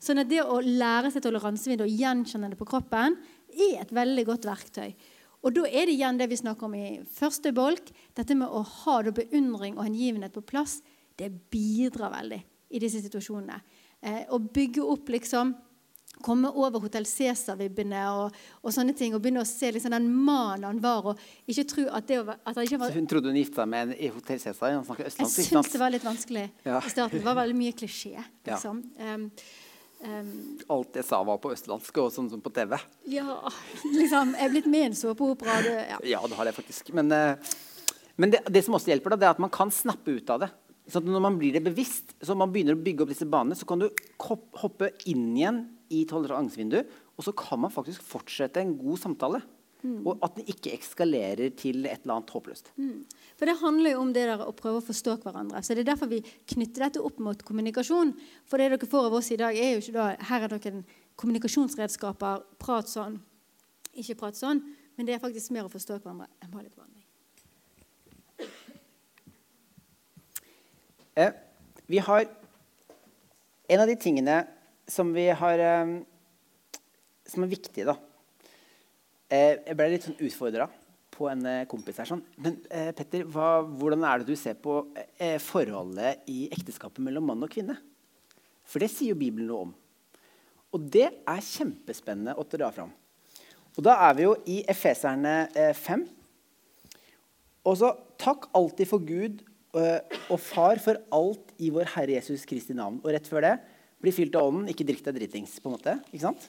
Sånn at det å lære seg toleransevindu og gjenkjenne det på kroppen er et veldig godt verktøy. Og da er det igjen det vi snakker om i første bolk. Dette med å ha beundring og hengivenhet på plass, det bidrar veldig i disse situasjonene. Eh, å bygge opp liksom Komme over Hotell Cæsar-vibbene og, og sånne ting. Og begynne å se liksom den mannen han var. Og ikke tro at det var... at det ikke Så hun trodde hun gifta seg med en i Hotell Cæsar. Han snakker østlandsk. Jeg syns det var litt vanskelig Ja. i starten. Det var veldig mye klisjé. [LAUGHS] Ja. Liksom. Um, um, Alt jeg sa, var på østlandsk og sånn som på TV. ja, [LAUGHS] liksom. Jeg er blitt med i en såpeopera. Ja. Ja, det har jeg faktisk. Men, eh, men det, det som også hjelper, da, det er at man kan snappe ut av det. Sånn at når man blir det bevisst, så man begynner å bygge opp disse banene, så kan du hoppe inn igjen i toleransevinduet, og så kan man faktisk fortsette en god samtale. Og at den ikke ekskalerer til et eller annet håpløst. For det handler jo om det der å prøve å forstå hverandre. Så det er derfor vi knytter dette opp mot kommunikasjon. For det dere får av oss i dag, er jo ikke da Her er noen kommunikasjonsredskaper. Prat sånn, ikke prat sånn. Men det er faktisk mer å forstå hverandre enn bare litt vanlig. Vi har En av de tingene som vi har eh, Som er viktige, da. Eh, jeg ble litt sånn utfordra på en eh, kompis her. sånn. Men eh, Petter, hva, hvordan er det du ser på eh, forholdet i ekteskapet mellom mann og kvinne? For det sier jo Bibelen noe om. Og det er kjempespennende å dra fram. Og da er vi jo i Efeserne eh, 5. Og så takk alltid for Gud eh, og Far for alt i vår Herre Jesus Kristi navn. Og rett før det bli fylt av ånden, ikke drikk deg dritings. på en måte, ikke sant?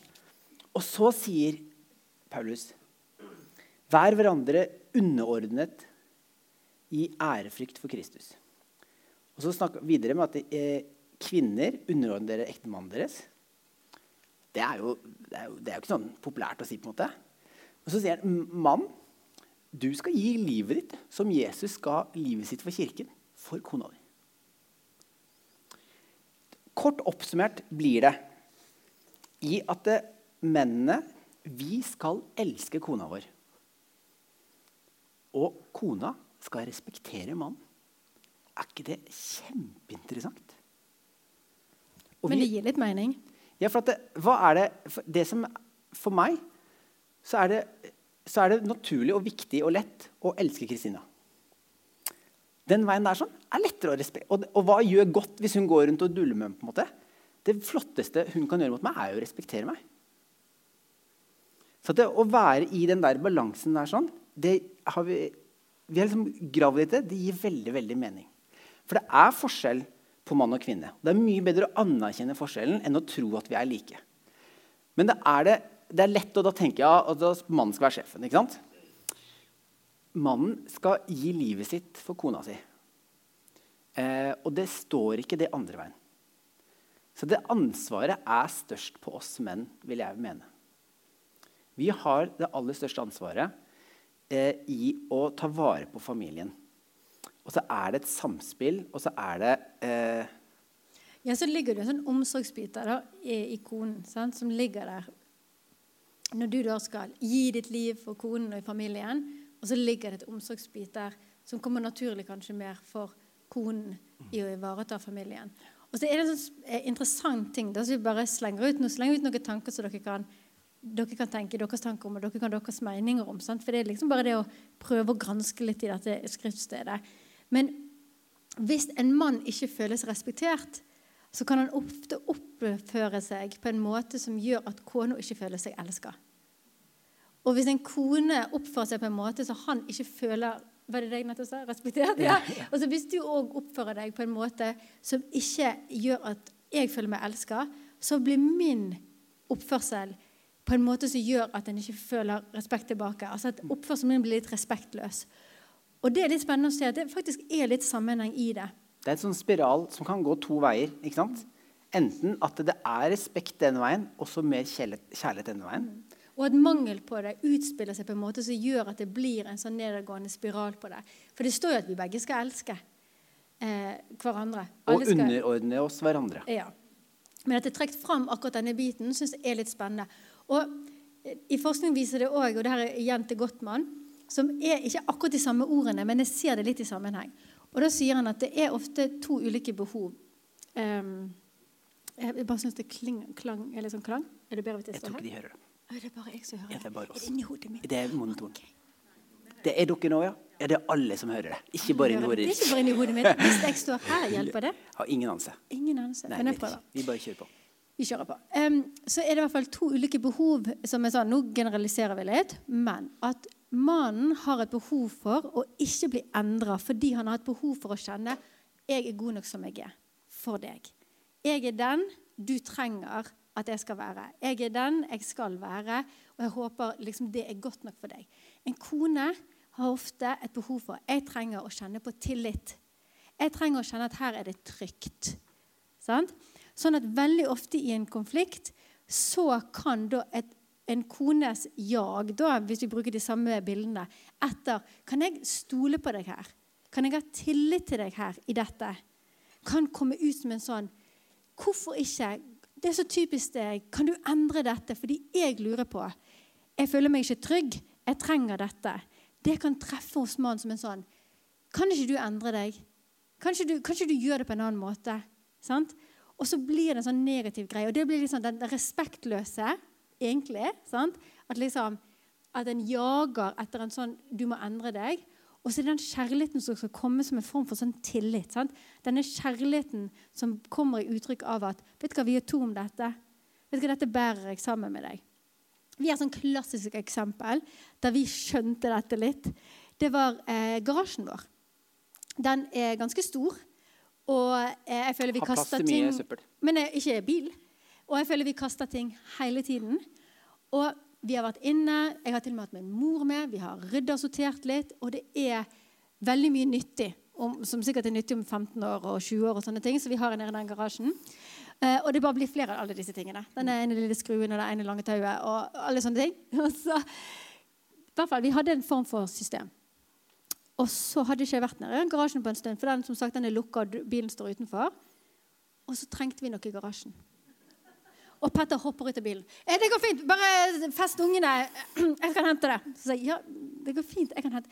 Og så sier Paulus Vær hverandre underordnet i ærefrykt for Kristus. Og så snakker vi videre med at eh, kvinner underordner dere ektemannen deres. Det er, jo, det, er jo, det er jo ikke sånn populært å si. på en måte. Og så sier han mann, du skal gi livet ditt som Jesus ga livet sitt for kirken, for kona di. Kort oppsummert blir det i at det, mennene vi skal elske kona vår. Og kona skal respektere mannen. Er ikke det kjempeinteressant? Og Men det gir litt mening? Ja, for det, hva er det, for det som, for meg så er, det, så er det naturlig og viktig og lett å elske Kristina. Den veien der sånn, er lettere å respektere. Og, hva gjør godt hvis hun går rundt og duller med meg? på en måte? Det flotteste hun kan gjøre mot meg, er jo å respektere meg. Så det å være i den der balansen der sånn, det har vi, vi har liksom gravd litt det. gir veldig veldig mening. For det er forskjell på mann og kvinne. Det er mye bedre å anerkjenne forskjellen enn å tro at vi er like. Men det er, det, det er lett å da tenke jeg at mannen skal være sjefen. ikke sant? Mannen skal gi livet sitt for kona si. Eh, og det står ikke det andre veien. Så det ansvaret er størst på oss menn, vil jeg mene. Vi har det aller største ansvaret eh, i å ta vare på familien. Og så er det et samspill, og så er det eh, Ja, så ligger det en sånn omsorgsbiter da, i konen som ligger der. Når du da skal gi ditt liv for konen og familien, og så ligger det et omsorgsbit der som kommer naturlig kanskje mer for konen i å ivareta familien. Og så er det en sånn eh, interessant ting da, så vi bare slenger ut, nå slenger ut noen tanker som dere kan dere kan tenke deres tanker om, og dere kan deres meninger om. Sant? For det er liksom bare det å prøve å granske litt i dette skriftstedet. Men hvis en mann ikke føles respektert, så kan han ofte oppføre seg på en måte som gjør at kona ikke føler seg elska. Og hvis en kone oppfører seg på en måte så han ikke føler var det deg nettopp sa? Respektert? Ja. Og så Hvis du òg oppfører deg på en måte som ikke gjør at jeg føler meg elska, så blir min oppførsel på en måte som gjør at en ikke føler respekt tilbake. Altså at Oppførselen min blir litt respektløs. Og Det er litt spennende å se at det faktisk er litt sammenheng i det. Det er en sånn spiral som kan gå to veier. ikke sant? Enten at det er respekt denne veien, og så mer kjærlighet denne veien. Og at mangel på det utspiller seg på en måte som gjør at det blir en sånn nedadgående spiral på det. For det står jo at vi begge skal elske eh, hverandre. Alle og underordne oss hverandre. Ja. Men at det er trukket fram akkurat denne biten, syns jeg er litt spennende. Og I forskning viser det òg, og det her er igjen til Gottmann, som er ikke akkurat de samme ordene, men jeg ser det litt i sammenheng. Og Da sier han at det er ofte to ulike behov. Um, jeg bare syns det kling, klang, er litt sånn klang. Er det bedre hvis jeg står her? Jeg tror ikke de hører det. Er det bare jeg som hører det? Ja, det er bare oss. Er det inni hodet mitt? Det er monoton. Okay. Det er dere nå, ja? Ja, Det er alle som hører det. Ikke bare inni hodet ditt. Det er ikke bare inni hodet mitt. Hvis jeg står her, [LAUGHS] hjelper det? Har ingen anelse. Ingen anelse. Nei, men jeg prøver. Vi bare kjører på vi kjører på. Um, så er det i hvert fall to ulike behov som er sånn, Nå generaliserer vi litt. Men at mannen har et behov for å ikke bli endra fordi han har et behov for å kjenne jeg er god nok som jeg er for deg. Jeg er den du trenger at jeg skal være. Jeg er den jeg skal være, og jeg håper liksom det er godt nok for deg. En kone har ofte et behov for jeg trenger å kjenne på tillit. Jeg trenger å kjenne at her er det trygt. Sant? Sånn at veldig ofte i en konflikt så kan da et, en kones jag, da, hvis vi bruker de samme bildene, etter Kan jeg stole på deg her? Kan jeg ha tillit til deg her i dette? Kan komme ut som en sånn Hvorfor ikke? Det er så typisk deg. Kan du endre dette? Fordi jeg lurer på. Jeg føler meg ikke trygg. Jeg trenger dette. Det kan treffe hos mannen som en sånn Kan ikke du endre deg? Kan ikke du, kan ikke du gjøre det på en annen måte? Sant? Og så blir det en sånn negativ greie. Og det blir liksom den respektløse, egentlig. Sant? At liksom at en jager etter en sånn Du må endre deg. Og så er det den kjærligheten som skal komme som en form for sånn tillit. Sant? Denne kjærligheten som kommer i uttrykk av at Vet du hva, vi er to om dette. Vet du hva, Dette bærer jeg sammen med deg. Vi har et sånn klassisk eksempel der vi skjønte dette litt. Det var eh, garasjen vår. Den er ganske stor. Og eh, jeg føler vi Har plass kaster til mye ting søppel. Men eh, ikke bil. Og jeg føler vi kaster ting hele tiden. Og vi har vært inne, jeg har til og med hatt min mor med, vi har rydda og sortert litt. Og det er veldig mye nyttig, om, som sikkert er nyttig om 15 år og 20 år. og sånne ting, Så vi har nede i den garasjen. Eh, og det bare blir flere av alle disse tingene. Den ene lille skruen og det ene lange tauet og alle sånne ting. [LAUGHS] Og så, i hvert fall, Vi hadde en form for system. Og så hadde ikke jeg vært nede i den garasjen på en stund, for den som sagt, den er lukka, og bilen står utenfor. Og så trengte vi noe i garasjen. Og Petter hopper ut av bilen. Eh, 'Det går fint. Bare fest ungene. [CLEARS THROAT] Jeg kan hente det.' Så sier jeg, 'Ja, det går fint. Jeg kan hente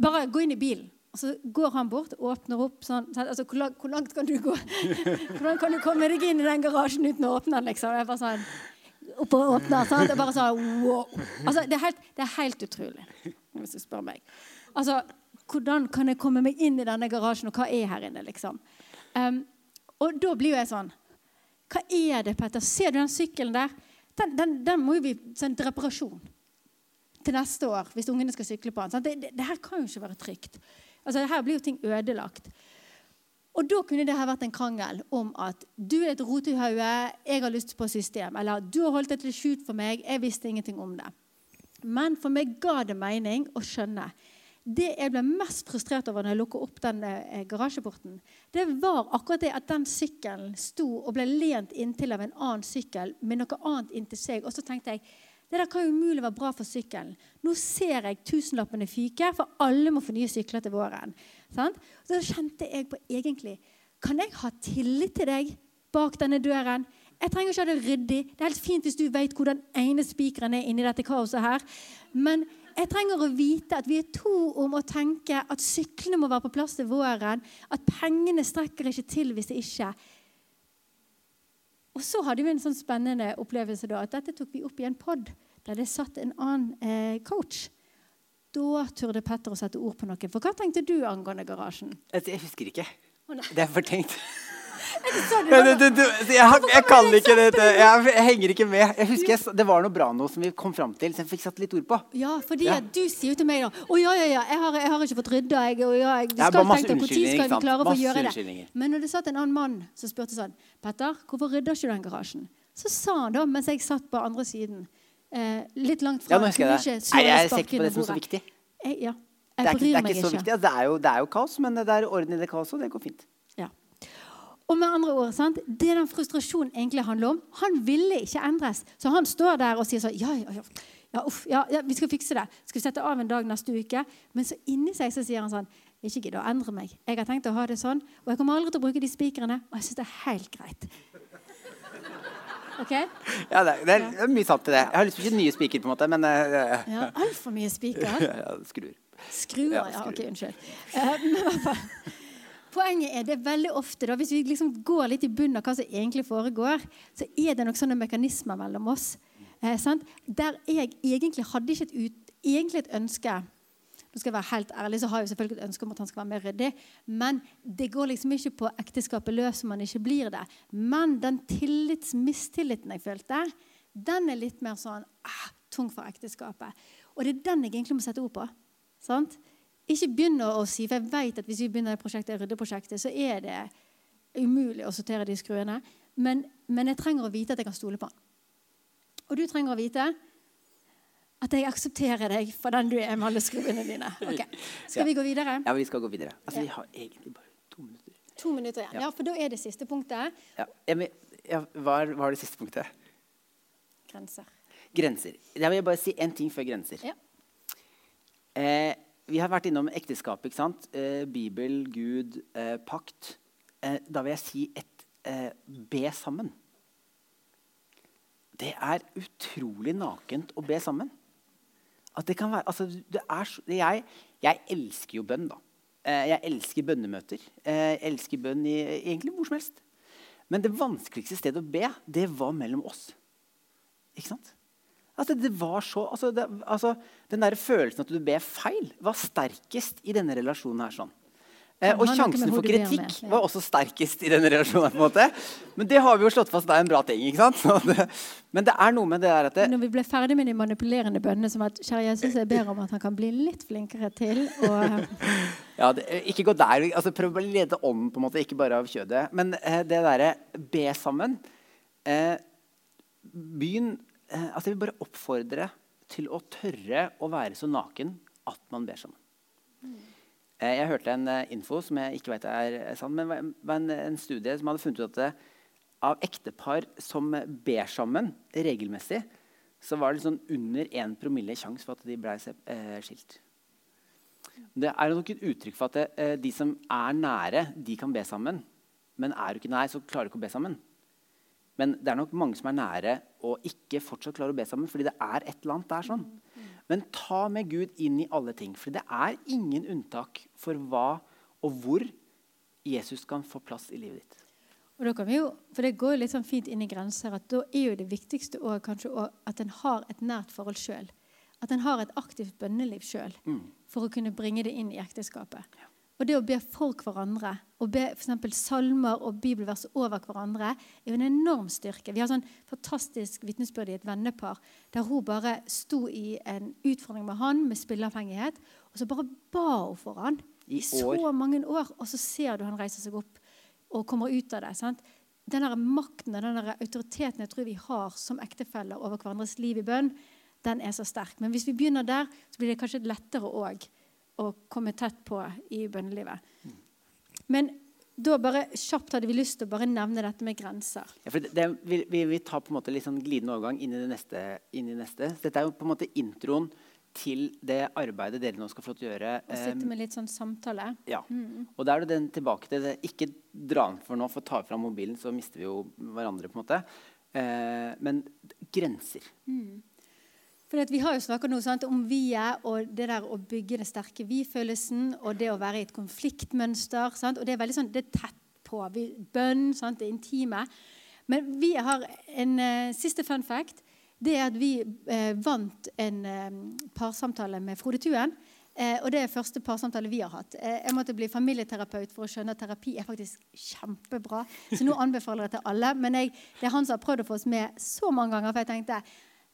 Bare gå inn i bilen.' Og så går han bort og åpner opp sånn. sånn, Altså, hvor, langt, hvor langt kan du gå? [LAUGHS] Hvordan kan du komme deg inn i den garasjen uten å åpne den? liksom? Jeg bare sånn, opp og åpner, sant? Er bare sånn, wow. Altså, det, er helt, det er helt utrolig, hvis du spør meg. Altså, Hvordan kan jeg komme meg inn i denne garasjen, og hva er her inne? liksom? Um, og da blir jo jeg sånn hva er det, Petter? Ser du den sykkelen der? Den, den, den må jo sende til reparasjon til neste år hvis ungene skal sykle på den. Det, det, det her kan jo ikke være trygt. Altså, Her blir jo ting ødelagt. Og da kunne det ha vært en krangel om at du er et rotehauge, jeg har lyst på system. Eller du har holdt dette skjult for meg, jeg visste ingenting om det. Men for meg ga det mening å skjønne. Det jeg ble mest frustrert over når jeg lukket opp den eh, garasjeporten, det var akkurat det at den sykkelen sto og ble lent inntil av en annen sykkel med noe annet inntil seg. Og så tenkte jeg det der kan jo umulig være bra for sykkelen. Nå ser jeg tusenlappene fyke, for alle må få nye sykler til våren. Sant? Så kjente jeg på egentlig Kan jeg ha tillit til deg bak denne døren? Jeg trenger ikke ha det ryddig. Det er helt fint hvis du vet hvor den ene spikeren er inni dette kaoset her. Men jeg trenger å vite at vi er to om å tenke at syklene må være på plass til våren. At pengene strekker ikke til hvis det ikke. Og så hadde vi en sånn spennende opplevelse da, at dette tok vi opp i en pod der det satt en annen eh, coach. Da turde Petter å sette ord på noe. For hva tenkte du angående garasjen? Altså, Jeg husker ikke. Oh. Det er fortenkt. Du Du, du, du, jeg, har- jeg kan ikke dette. Jeg, henger ikke med. Jeg husker jeg, Det var noe bra nå som vi kom fram til, som jeg fikk satt litt ord på. Ja, fordi Ja. du sier jo til meg da Å ja, ja, ja, jeg har, jeg har ikke fått rydda. Jeg, og ja, jeg, er skal tenke, Når skal vi klare å få gjøre det? Men når det satt en annen mann som spurte sånn Petter, hvorfor rydder ikke du den garasjen? Så sa han da, mens jeg satt på andre siden, eh, litt langt fra Ja, kunne jeg det. ikke Nei, jeg ser ikke på det som som så viktig. Jeg, ja, Det jeg er, ikke, det er ikke så viktig. Altså, det, er jo, det er jo kaos, men det er orden i det kaoset, og det går fint. Og med andre ord, sant? Det den frustrasjonen egentlig handler om Han ville ikke endres. Så han står der og sier sånn Ja, ja, ja, uff, ja, ja vi skal fikse det. Skal vi sette av en dag neste uke? Men så inni seg så sier han sånn Ikke gidd å endre meg. Jeg har tenkt å ha det sånn, og jeg kommer aldri til å bruke de spikrene. Og jeg syns det er helt greit. Ok? Ja, det, er, det er- det mye sant i det. Jeg har lyst på ikke nye spiker, på en måte, men uh, Ja, Altfor mye spiker. [LAUGHS] ja, skruer. Skruer, Ja. Ok, unnskyld. Uh, men Poenget er det veldig ofte, da, hvis vi liksom går litt i bunnen av hva som egentlig foregår, så er det nok sånne mekanismer mellom oss. Eh? Der jeg egentlig hadde ikke et, ut, egentlig et ønske nå skal jeg være helt ærlig, så har jeg selvfølgelig et ønske om at han skal være mer ryddig. Men det går liksom ikke på ekteskapet løs om man ikke blir det. Men den tillits-mistilliten jeg følte, den er litt mer sånn ah, tung for ekteskapet. Og det er den jeg egentlig må sette ord på. Sant? Ikke begynn å si, for jeg vet at hvis vi begynner det prosjektet, ryddeprosjektet, så er det umulig å sortere de skruene. Men, men jeg trenger å vite at jeg kan stole på han. Og du trenger å vite at jeg aksepterer deg for den du er med alle skruene dine. Ok. Skal vi gå videre? Ja, vi skal gå videre. Altså. Vi har egentlig bare to minutter. To minutter igjen. Ja. Ja, for da er det siste punktet Ja. Jeg men- ja, hva, er, hva er det siste punktet? grenser. Grenser. Jeg vil bare si én ting før grenser. Ja. Eh, vi har vært innom ekteskap. ikke sant? Eh, Bibel, Gud, eh, pakt. Eh, da vil jeg si et eh, be sammen. Det er utrolig nakent å be sammen. At det kan være, altså, det er, så- jeg, jeg elsker jo bønn, da. Eh, jeg elsker bønnemøter. Eh, jeg elsker bønn i, egentlig hvor som helst. Men det vanskeligste stedet å be, det var mellom oss. Ikke sant? Altså, det var så, altså, det, altså, den der følelsen at du ber feil, var sterkest i denne relasjonen. her sånn. Eh, og sjansen for kritikk med, ja. var også sterkest i denne relasjonen. på en måte. Men det har vi jo slått fast det er en bra ting. ikke sant? Så det, men det er noe med det der at det, Når vi ble ferdig med de manipulerende bønnene, som at kjære Jesus, jeg ber om at han kan bli litt flinkere til å [LAUGHS] Ja, ikke gå der. altså Prøv å lede ånden, på en måte, ikke bare av kjødet. Men eh, det derre be sammen eh, Begynn eh, altså Jeg vil bare oppfordre til å tørre å være så naken at man ber sammen. Eh, jeg hørte en eh, info som jeg ikke vet er sann, men var en, en studie som hadde funnet ut at av ektepar som ber sammen regelmessig, så var det sånn under 1 promille sjanse for at de ble skilt. Det er nok et uttrykk for at de som er nære, de kan be sammen. Men er du ikke nær, så klarer du ikke å be sammen. Men det er nok mange som er nære og ikke fortsatt klarer å be sammen. fordi det er et eller annet der sånn. Men ta med Gud inn i alle ting. For det er ingen unntak for hva og hvor Jesus kan få plass i livet ditt. Og da kan vi jo, for Det går jo litt sånn fint inn i grenser at da er jo det viktigste også, kanskje også at en har et nært forhold sjøl. At en har et aktivt bønneliv sjøl for å kunne bringe det inn i ekteskapet. Og det å be for hverandre, å be for salmer og bibelvers over hverandre, er jo en enorm styrke. Vi har sånn fantastisk vitnesbyrd i et vennepar der hun bare sto i en utfordring med han med spilleavhengighet, og så bare ba hun for han I i så år. mange år, og så ser du han reiser seg opp og kommer ut av det. sant? Den der makten og den der autoriteten jeg tror vi har som ektefeller over hverandres liv i bønn, den er så sterk. Men hvis vi begynner der, så blir det kanskje lettere òg å komme tett på i bønnelivet. Men da bare kjapt hadde vi lyst til å bare nevne dette med grenser. Ja, det, det, vi, vi, vi tar på en måte litt sånn glidende overgang inn i det neste. Inn i neste. Så dette er jo på en måte introen til det arbeidet dere nå skal få gjøre. Og sitte med litt sånn samtale. Ja. Og da er det den tilbake til det. Ikke dra den for nå, for tar fram mobilen, så mister vi jo hverandre. på en måte. Eh, men grenser. For vi har jo sant, om vi-et og det der å bygge den sterke vi-følelsen og det å være i et konfliktmønster. Sant? Og det er veldig sånn, det er tett på. Vi, bønn, sant? det intime. Men vi har en uh, siste fun fact. Det er at vi uh, vant en uh, parsamtale med Frode Tuen. Og det er første parsamtale vi har hatt. Jeg måtte bli familieterapeut for å skjønne at terapi er faktisk kjempebra. Så nå anbefaler jeg det til alle. Men jeg, det er han som har prøvd å få oss med så mange ganger. For jeg tenkte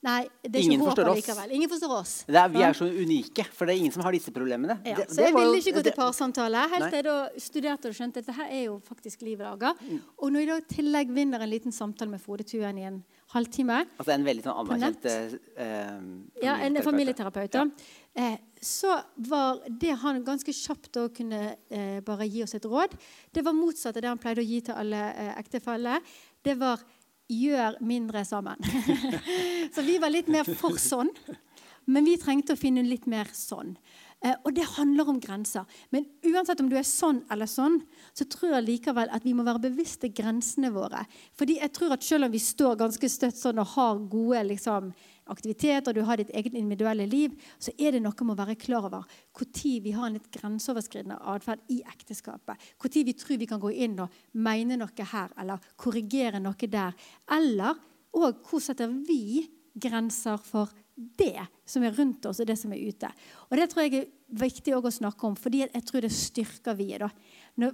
nei, det er Ingen ikke håp allikevel. Ingen forstår oss. Det er, vi er så unike, for det er ingen som har disse problemene. Ja, Det- så det jeg ville ikke gå til parsamtale helt til jeg da studerte og skjønte at dette er jo faktisk livet laga. Mm. Og når jeg da i tillegg vinner en liten samtale med Frode Tuen i en halvtime, Altså en veldig sånn anerkjent eh, ja, en familieterapeut. Ja. eh, så var det han ganske kjapt da kunne eh, bare gi oss et råd. Det var motsatt av det han pleide å gi til alle eh, ektefeller. Det var gjør mindre sammen. [LAUGHS] så vi var litt mer for sånn. Men vi trengte å finne litt mer sånn. Eh, og det handler om grenser. Men uansett om du er sånn eller sånn, så tror jeg likevel at vi må være bevisste grensene våre. Fordi jeg tror at selv om vi står ganske støtt sånn og har gode liksom, aktiviteter, du har ditt eget individuelle liv, så er det noe med å være klar over når vi har en litt grenseoverskridende atferd i ekteskapet. Når vi tror vi kan gå inn og mene noe her, eller korrigere noe der. Eller og hvor setter vi grenser for det som er rundt oss, og det som er ute. Og Det tror jeg er viktig å snakke om, fordi jeg tror det styrker vi. da.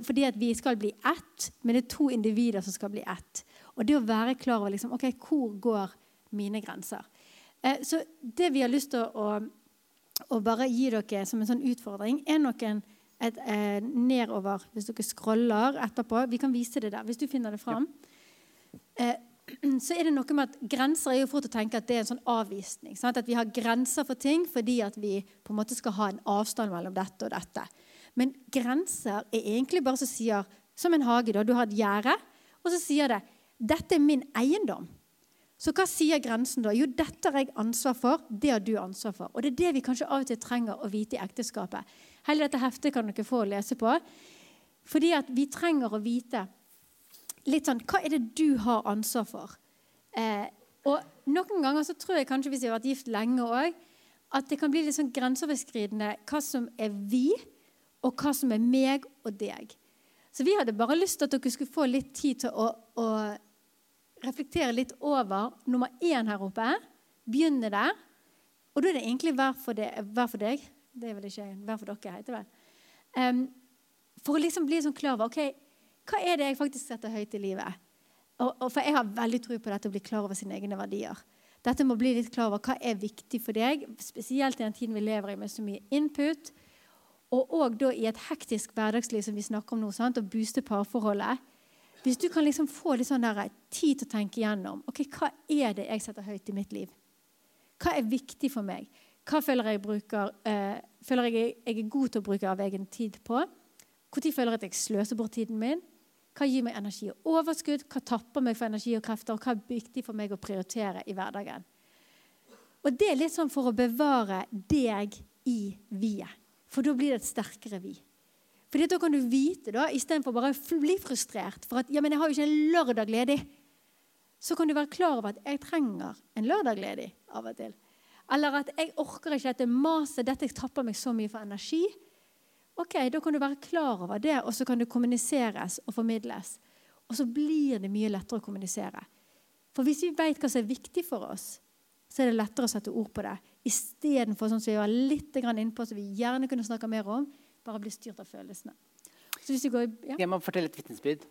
Fordi at vi skal bli ett, men det er to individer som skal bli ett. Og det å være klar over liksom, ok, hvor går mine grenser. Eh, så det vi har lyst til å, å, å bare gi dere som en sånn utfordring, er noen et, eh, nedover Hvis dere scroller etterpå Vi kan vise det der, hvis du finner det fram. Eh, så er det noe med at Grenser er jo fort å tenke at det er en sånn avvisning. Sant? At vi har grenser for ting fordi at vi på en måte skal ha en avstand mellom dette og dette. Men grenser er egentlig bare som sier Som en hage. da, Du har et gjerde, og så sier det 'Dette er min eiendom'. Så hva sier grensen da? Jo, dette har jeg ansvar for, det har du ansvar for. Og det er det vi kanskje av og til trenger å vite i ekteskapet. Hele dette heftet kan dere få å lese på. Fordi at vi trenger å vite litt sånn Hva er det du har ansvar for? Eh, og noen ganger så tror jeg kanskje hvis jeg har vært gift lenge òg, at det kan bli litt sånn grenseoverskridende hva som er vi, og hva som er meg og deg. Så vi hadde bare lyst til at dere skulle få litt tid til å, å reflektere litt over nummer én her oppe. Begynne der. Og da er det egentlig hver for, de, hver for deg. Det er vel ikke hver for dere, heter det vel. Um, for å liksom bli sånn klar over ok, hva er det jeg faktisk setter høyt i livet. Og, og for jeg har veldig tro på dette å bli klar over sine egne verdier. Dette må bli litt klar over hva er viktig for deg, spesielt i den tiden vi lever i med så mye input. Og òg da i et hektisk hverdagsliv som vi snakker om nå, sant? og booste parforholdet. Hvis du kan liksom få litt sånn der, tid til å tenke igjennom ok, hva er det jeg setter høyt i mitt liv. Hva er viktig for meg? Hva føler jeg, bruker, uh, føler jeg, jeg er god til å bruke av egen tid på? Når føler jeg at jeg sløser bort tiden min? Hva gir meg energi og overskudd? Hva tapper meg for energi og krefter? Og hva er viktig for meg å prioritere i hverdagen? Og Det er litt sånn for å bevare deg i vi-et. For da blir det et sterkere vi. Fordi Da kan du vite, da, istedenfor bare å bli frustrert for at ja, men jeg har jo ikke en lørdag ledig, så kan du være klar over at jeg trenger en lørdag ledig av og til. Eller at jeg orker ikke dette maset, dette tapper meg så mye for energi. Ok, Da kan du være klar over det, og så kan det kommuniseres og formidles. Og så blir det mye lettere å kommunisere. For hvis vi vet hva som er viktig for oss, så er det lettere å sette ord på det. Istedenfor sånn som vi var litt innpå, som vi gjerne kunne snakke mer om, bare bli styrt av følelsene. Går, ja. Jeg må fortelle et vitnesbyrd.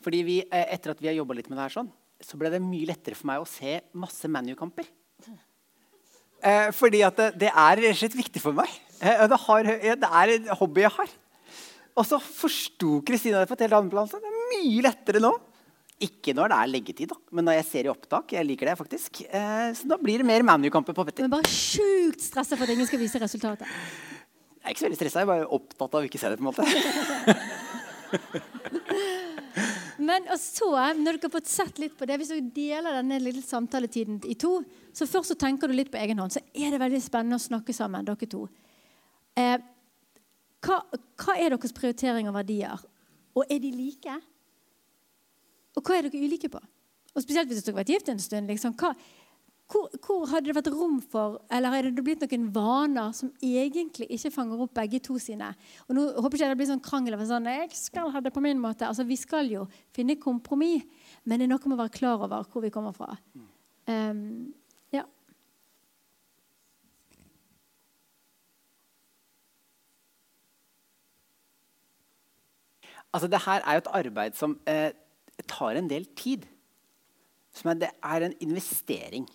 Fordi vi, eh, Etter at vi har jobba litt med det her, sånn, så ble det mye lettere for meg å se masse ManU-kamper. Eh, fordi at det, det er rett og slett viktig for meg. Eh, det, har, det, er en hobby jeg har. Og så forsto Kristina det på et helt annet plan. Så det er mye lettere nå. Ikke når det er leggetid, da. men når jeg ser i opptak. Jeg liker det faktisk. Eh, så da blir det mer ManU-kamper på Petter. Men bare sjukt stressa for at ingen skal vise resultatet. Jeg er ikke så veldig stressa. Jeg er bare opptatt av å ikke se det. på en måte. [LAUGHS] Men og så, når dere har fått sett litt på det, Hvis dere deler denne lille samtaletiden i to, så først så tenker du litt på egen hånd, så er det veldig spennende å snakke sammen. dere to. Eh, hva, hva, er deres prioritering og verdier? Og er de like? Og hva er dere ulike på? Og Spesielt hvis dere har vært gift en stund. Liksom, hva, hvor, hvor, hadde det vært rom for Eller er det blitt noen vaner som egentlig ikke fanger opp begge to sine? Og nå håper ikke det blir sånn krangel sånn, jeg skal ha det på min måte. Altså, Vi skal jo finne kompromiss, men det er noe med å være klar over hvor vi kommer fra. Um, ja. Altså, det her er jo et arbeid som eh, tar en del tid. Som er, det er en investering.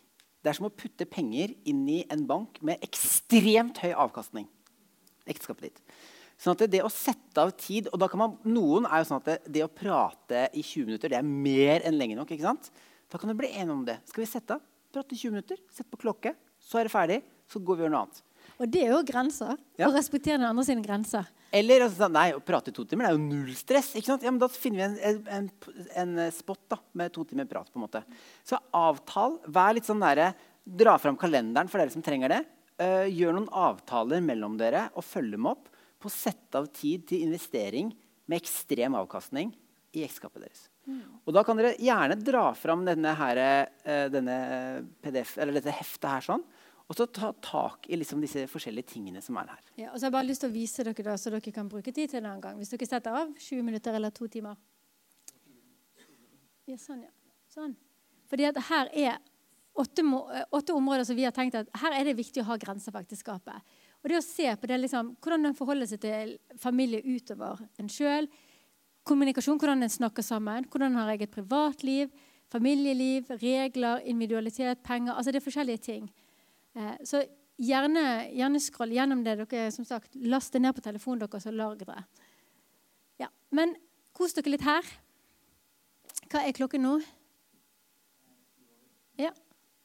Det er som å putte penger inn i en bank med ekstremt høy avkastning. Ekteskapet ditt. Sånn at det, å sette av tid og da kan man, Noen er jo sånn at det, det, å prate i 20 minutter det er mer enn lenge nok. ikke sant? Da kan du bli enig om det. Skal vi sette av? Prate i 20 minutter, sett på klokke, så er det ferdig. Så går vi og gjør noe annet. Og det er jo grenser. Ja. Å respektere den andre sine grenser. Eller altså, nei, å prate i to timer det er jo null stress. ikke sant? Ja, men Da finner vi en, en, en spot da, med to timer prat. på en måte. Så avtal. Vær litt sånn der, Dra fram kalenderen for dere som trenger det. Uh, gjør noen avtaler mellom dere og følg dem opp på å sette av tid til investering med ekstrem avkastning i ekteskapet deres. Mm. Og Da kan dere gjerne dra fram denne, her, uh, denne PDF, dette heftet her sånn, og så ta tak i liksom disse forskjellige tingene som er her. Ja, og så har jeg bare lyst til å vise dere da, så dere kan bruke tid til en gang. Hvis dere setter av 20 minutter eller to timer. Ja, sånn, ja. Sånn. Fordi at her er åtte, åtte, områder som vi har tenkt at her er det viktig å ha grenser for ekteskapet. Og det å se på det, liksom, hvordan en forholder seg til familie utover en sjøl. Kommunikasjon, hvordan en snakker sammen. Hvordan har eget privatliv, familieliv, regler, individualitet, penger. altså Det er forskjellige ting. Eh, så gjerne, gjerne scroll gjennom det. dere som sagt, Last det ned på telefonen deres og lag det. Ja, men kos dere litt her. Hva er klokken nå? Ja,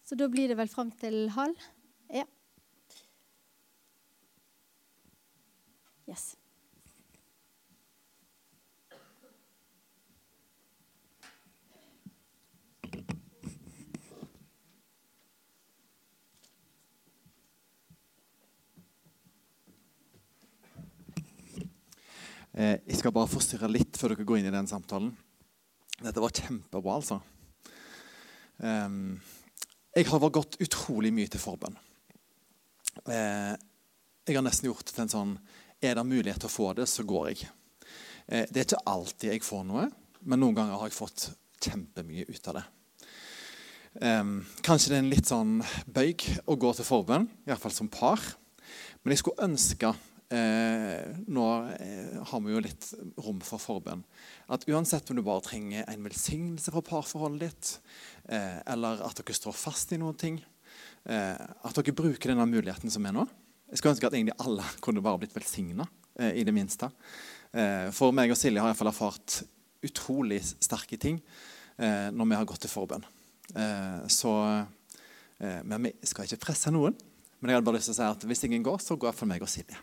Så da blir det vel fram til halv? Ja. Yes. Jeg skal bare forstyrre litt før dere går inn i den samtalen. Dette var kjempebra, altså. Um, jeg har gått utrolig mye til forbønn. Eh, jeg har nesten gjort det til en sånn Er det mulighet til å få det, så går jeg. Eh, det er ikke alltid jeg får noe, men noen ganger har jeg fått kjempemye ut av det. Um, kanskje det er en litt sånn bøyg å gå til forbønn, iallfall som par. Men jeg skulle ønske eh, Nå eh, har vi jo litt rom for forbønn. At uansett om du bare trenger en velsignelse fra parforholdet ditt, eh, eller at dere står fast i noen ting, eh, at dere bruker denne muligheten som er nå. Jeg skulle ønske at egentlig alle [LAUGHS] kunne bare blitt velsigna, eh, i det minste. For meg og Silje har iallfall erfart utrolig sterke ting når vi har gått til forbønn. Så, men vi skal ikke presse noen. Men jeg hadde bare lyst til å si at hvis ingen går, så går jeg for meg og Silje.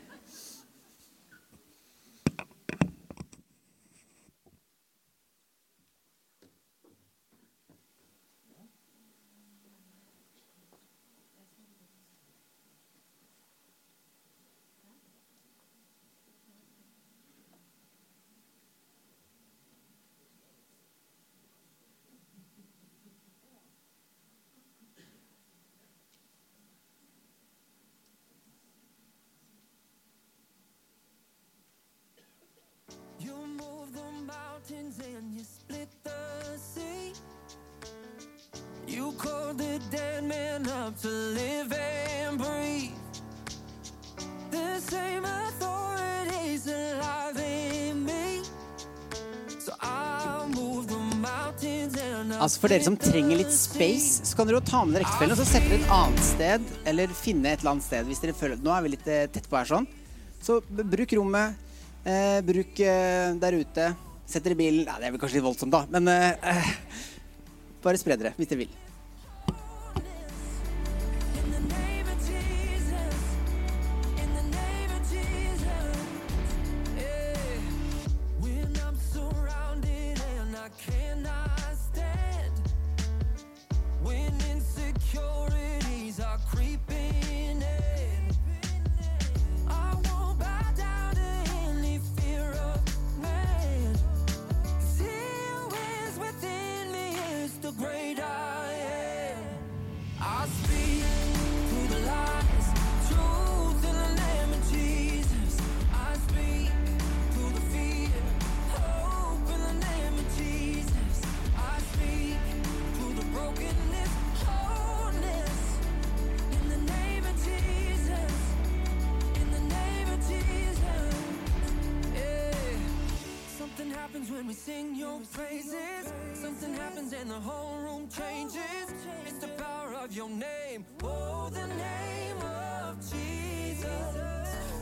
Altså For dere som trenger litt space, så kan dere jo ta med dere ektefellen og så sette dere et annet sted. Eller finne et eller annet sted hvis dere føler Nå er vi litt eh, tett på her sånn. Så bruk rommet. Eh, bruk eh, der ute. Setter i bilen Nei, Det er vel kanskje litt voldsomt, da. Men eh, bare spre dere hvis dere vil. Your praises, Something happens and the whole room changes. It's the power of your name. Oh, the name of Jesus.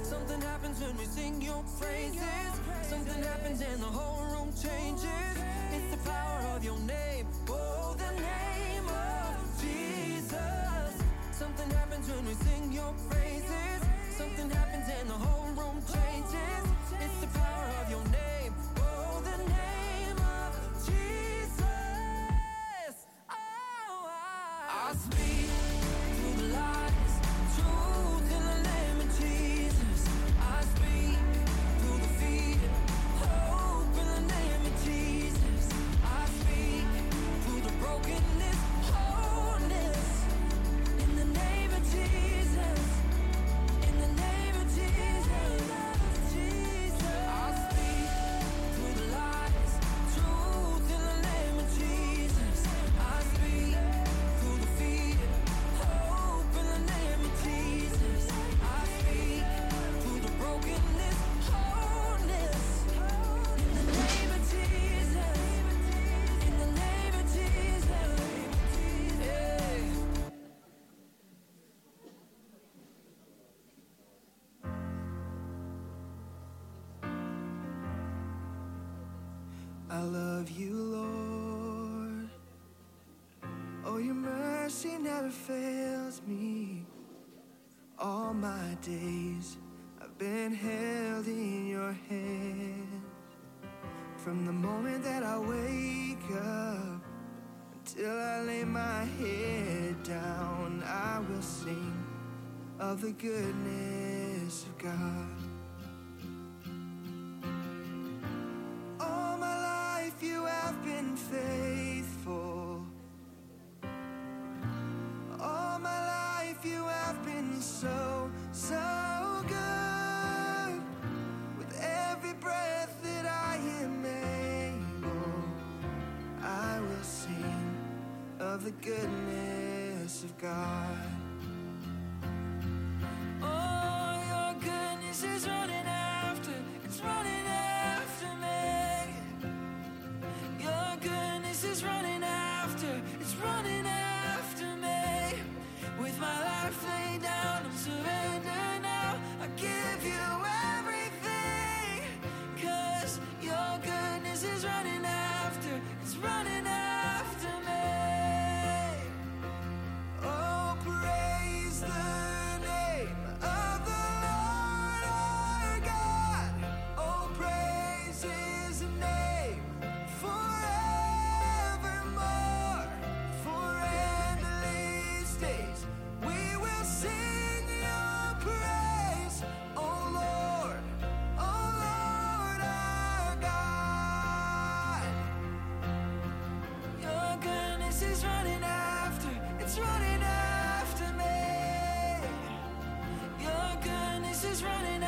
Something happens when we sing your praises. Something happens and the whole room changes. It's the power of your name. Oh, the name of Jesus. Something happens when we sing your praises. Something happens and the whole room changes. It's the power of your name. Love you, Lord. Oh, your mercy never fails me. All my days I've been held in your hands. From the moment that I wake up until I lay my head down, I will sing of the goodness of God. Faithful. All my life you have been so, so good. With every breath that I am able, I will sing of the goodness of God. Is running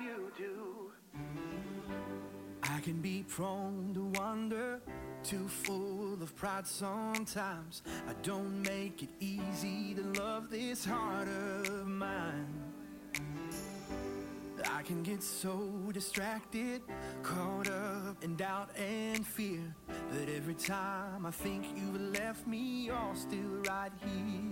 you do. I can be prone to wander, too full of pride sometimes. I don't make it easy to love this heart of mine. I can get so distracted, caught up in doubt and fear. But every time I think you've left me, you're still right here.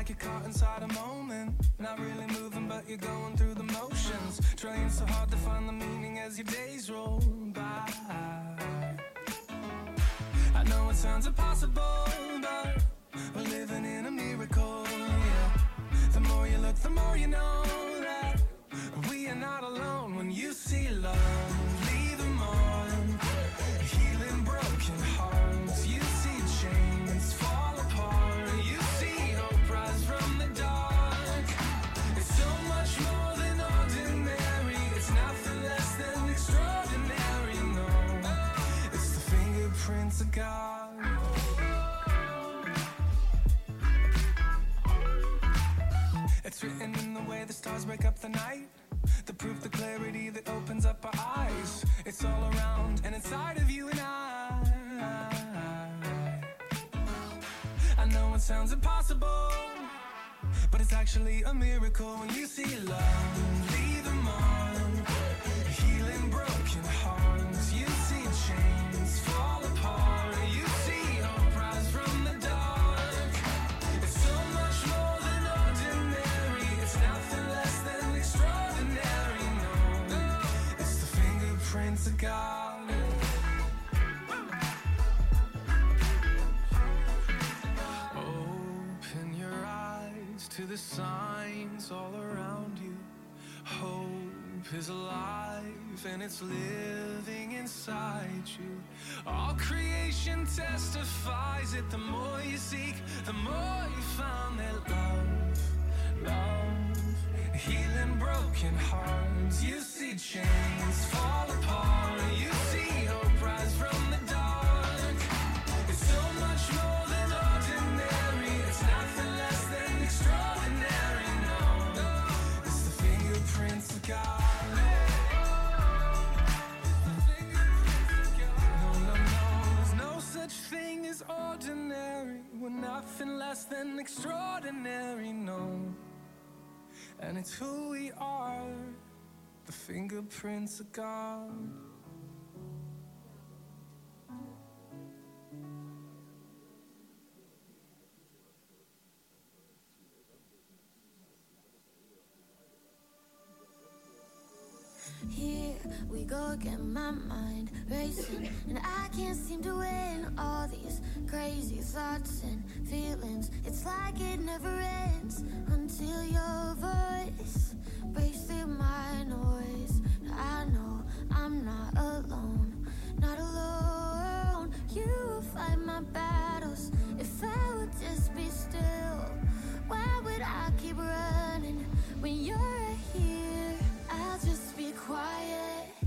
Like you're caught inside a moment. Not really moving, but you're going through the motions. Trying so hard to find the meaning as your days roll by. I know it sounds impossible, It's written in the way the stars break up the night. The proof, the clarity that opens up our eyes. It's all around and inside of you and I. I know it sounds impossible, but it's actually a miracle when you see love. Leave them healing broken hearts. You see chains the signs all around you. Hope is alive and it's living inside you. All creation testifies it. The more you seek, the more you find that love, love, healing broken hearts. You see chains fall apart. You ordinary. We're nothing less than extraordinary, no. And it's who we are, the fingerprints of God. we go get my mind racing. And i can't seem to win all these crazy thoughts and feelings. It's like it never ends until your voice breaks through my noise. I know i'm not alone not alone. You will fight my battles. If i would just be still why would i keep running when you're here? just be quiet.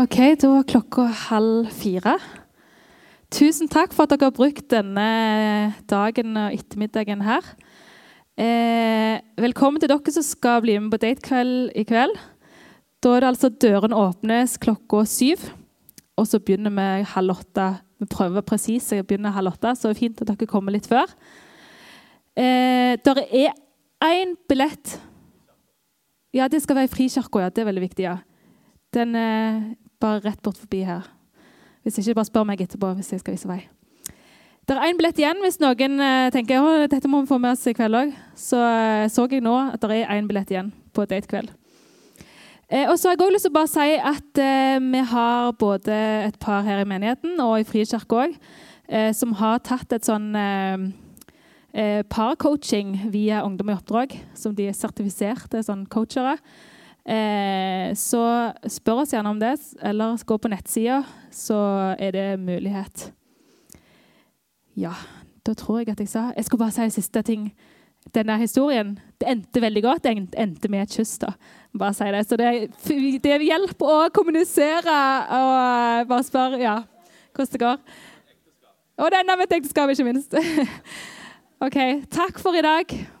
Ok, da var klokka halv fire. Tusen takk for at dere har brukt denne dagen og ettermiddagen her. Eh, velkommen til dere som skal bli med på datekveld i kveld. Da er det altså døren åpnes klokka syv, og så begynner vi halv åtte. Vi prøver presis å begynne halv åtte, så det er fint at dere kommer litt før. Eh, der er én billett. Ja, det skal være i Frikirka. Ja. Det er veldig viktig. ja. Den er bare rett bort forbi her. Hvis ikke, bare spør meg etterpå hvis jeg skal vise vei. Det er én billett igjen hvis noen eh, tenker at dette må vi få med oss i kveld òg. Så eh, så jeg nå at det er én billett igjen på datekveld. Eh, og så har jeg også lyst til å bare si at eh, vi har både et par her i menigheten og i Frikirka òg eh, som har tatt et sånn parcoaching via Ungdom i oppdrag, som de er sertifiserte sånn coachere. Eh, så spør oss gjerne om det, eller gå på nettsida, så er det mulighet. Ja, da tror jeg at jeg sa Jeg skulle bare si en siste ting. Denne historien det endte veldig godt. Det endte med et kyss. da. Bare si det. Så det, det hjelper å kommunisere og eh, bare spørre ja, hvordan det går. Og det ender med et ekteskap, ikke minst. [LAUGHS] OK. Takk for i dag.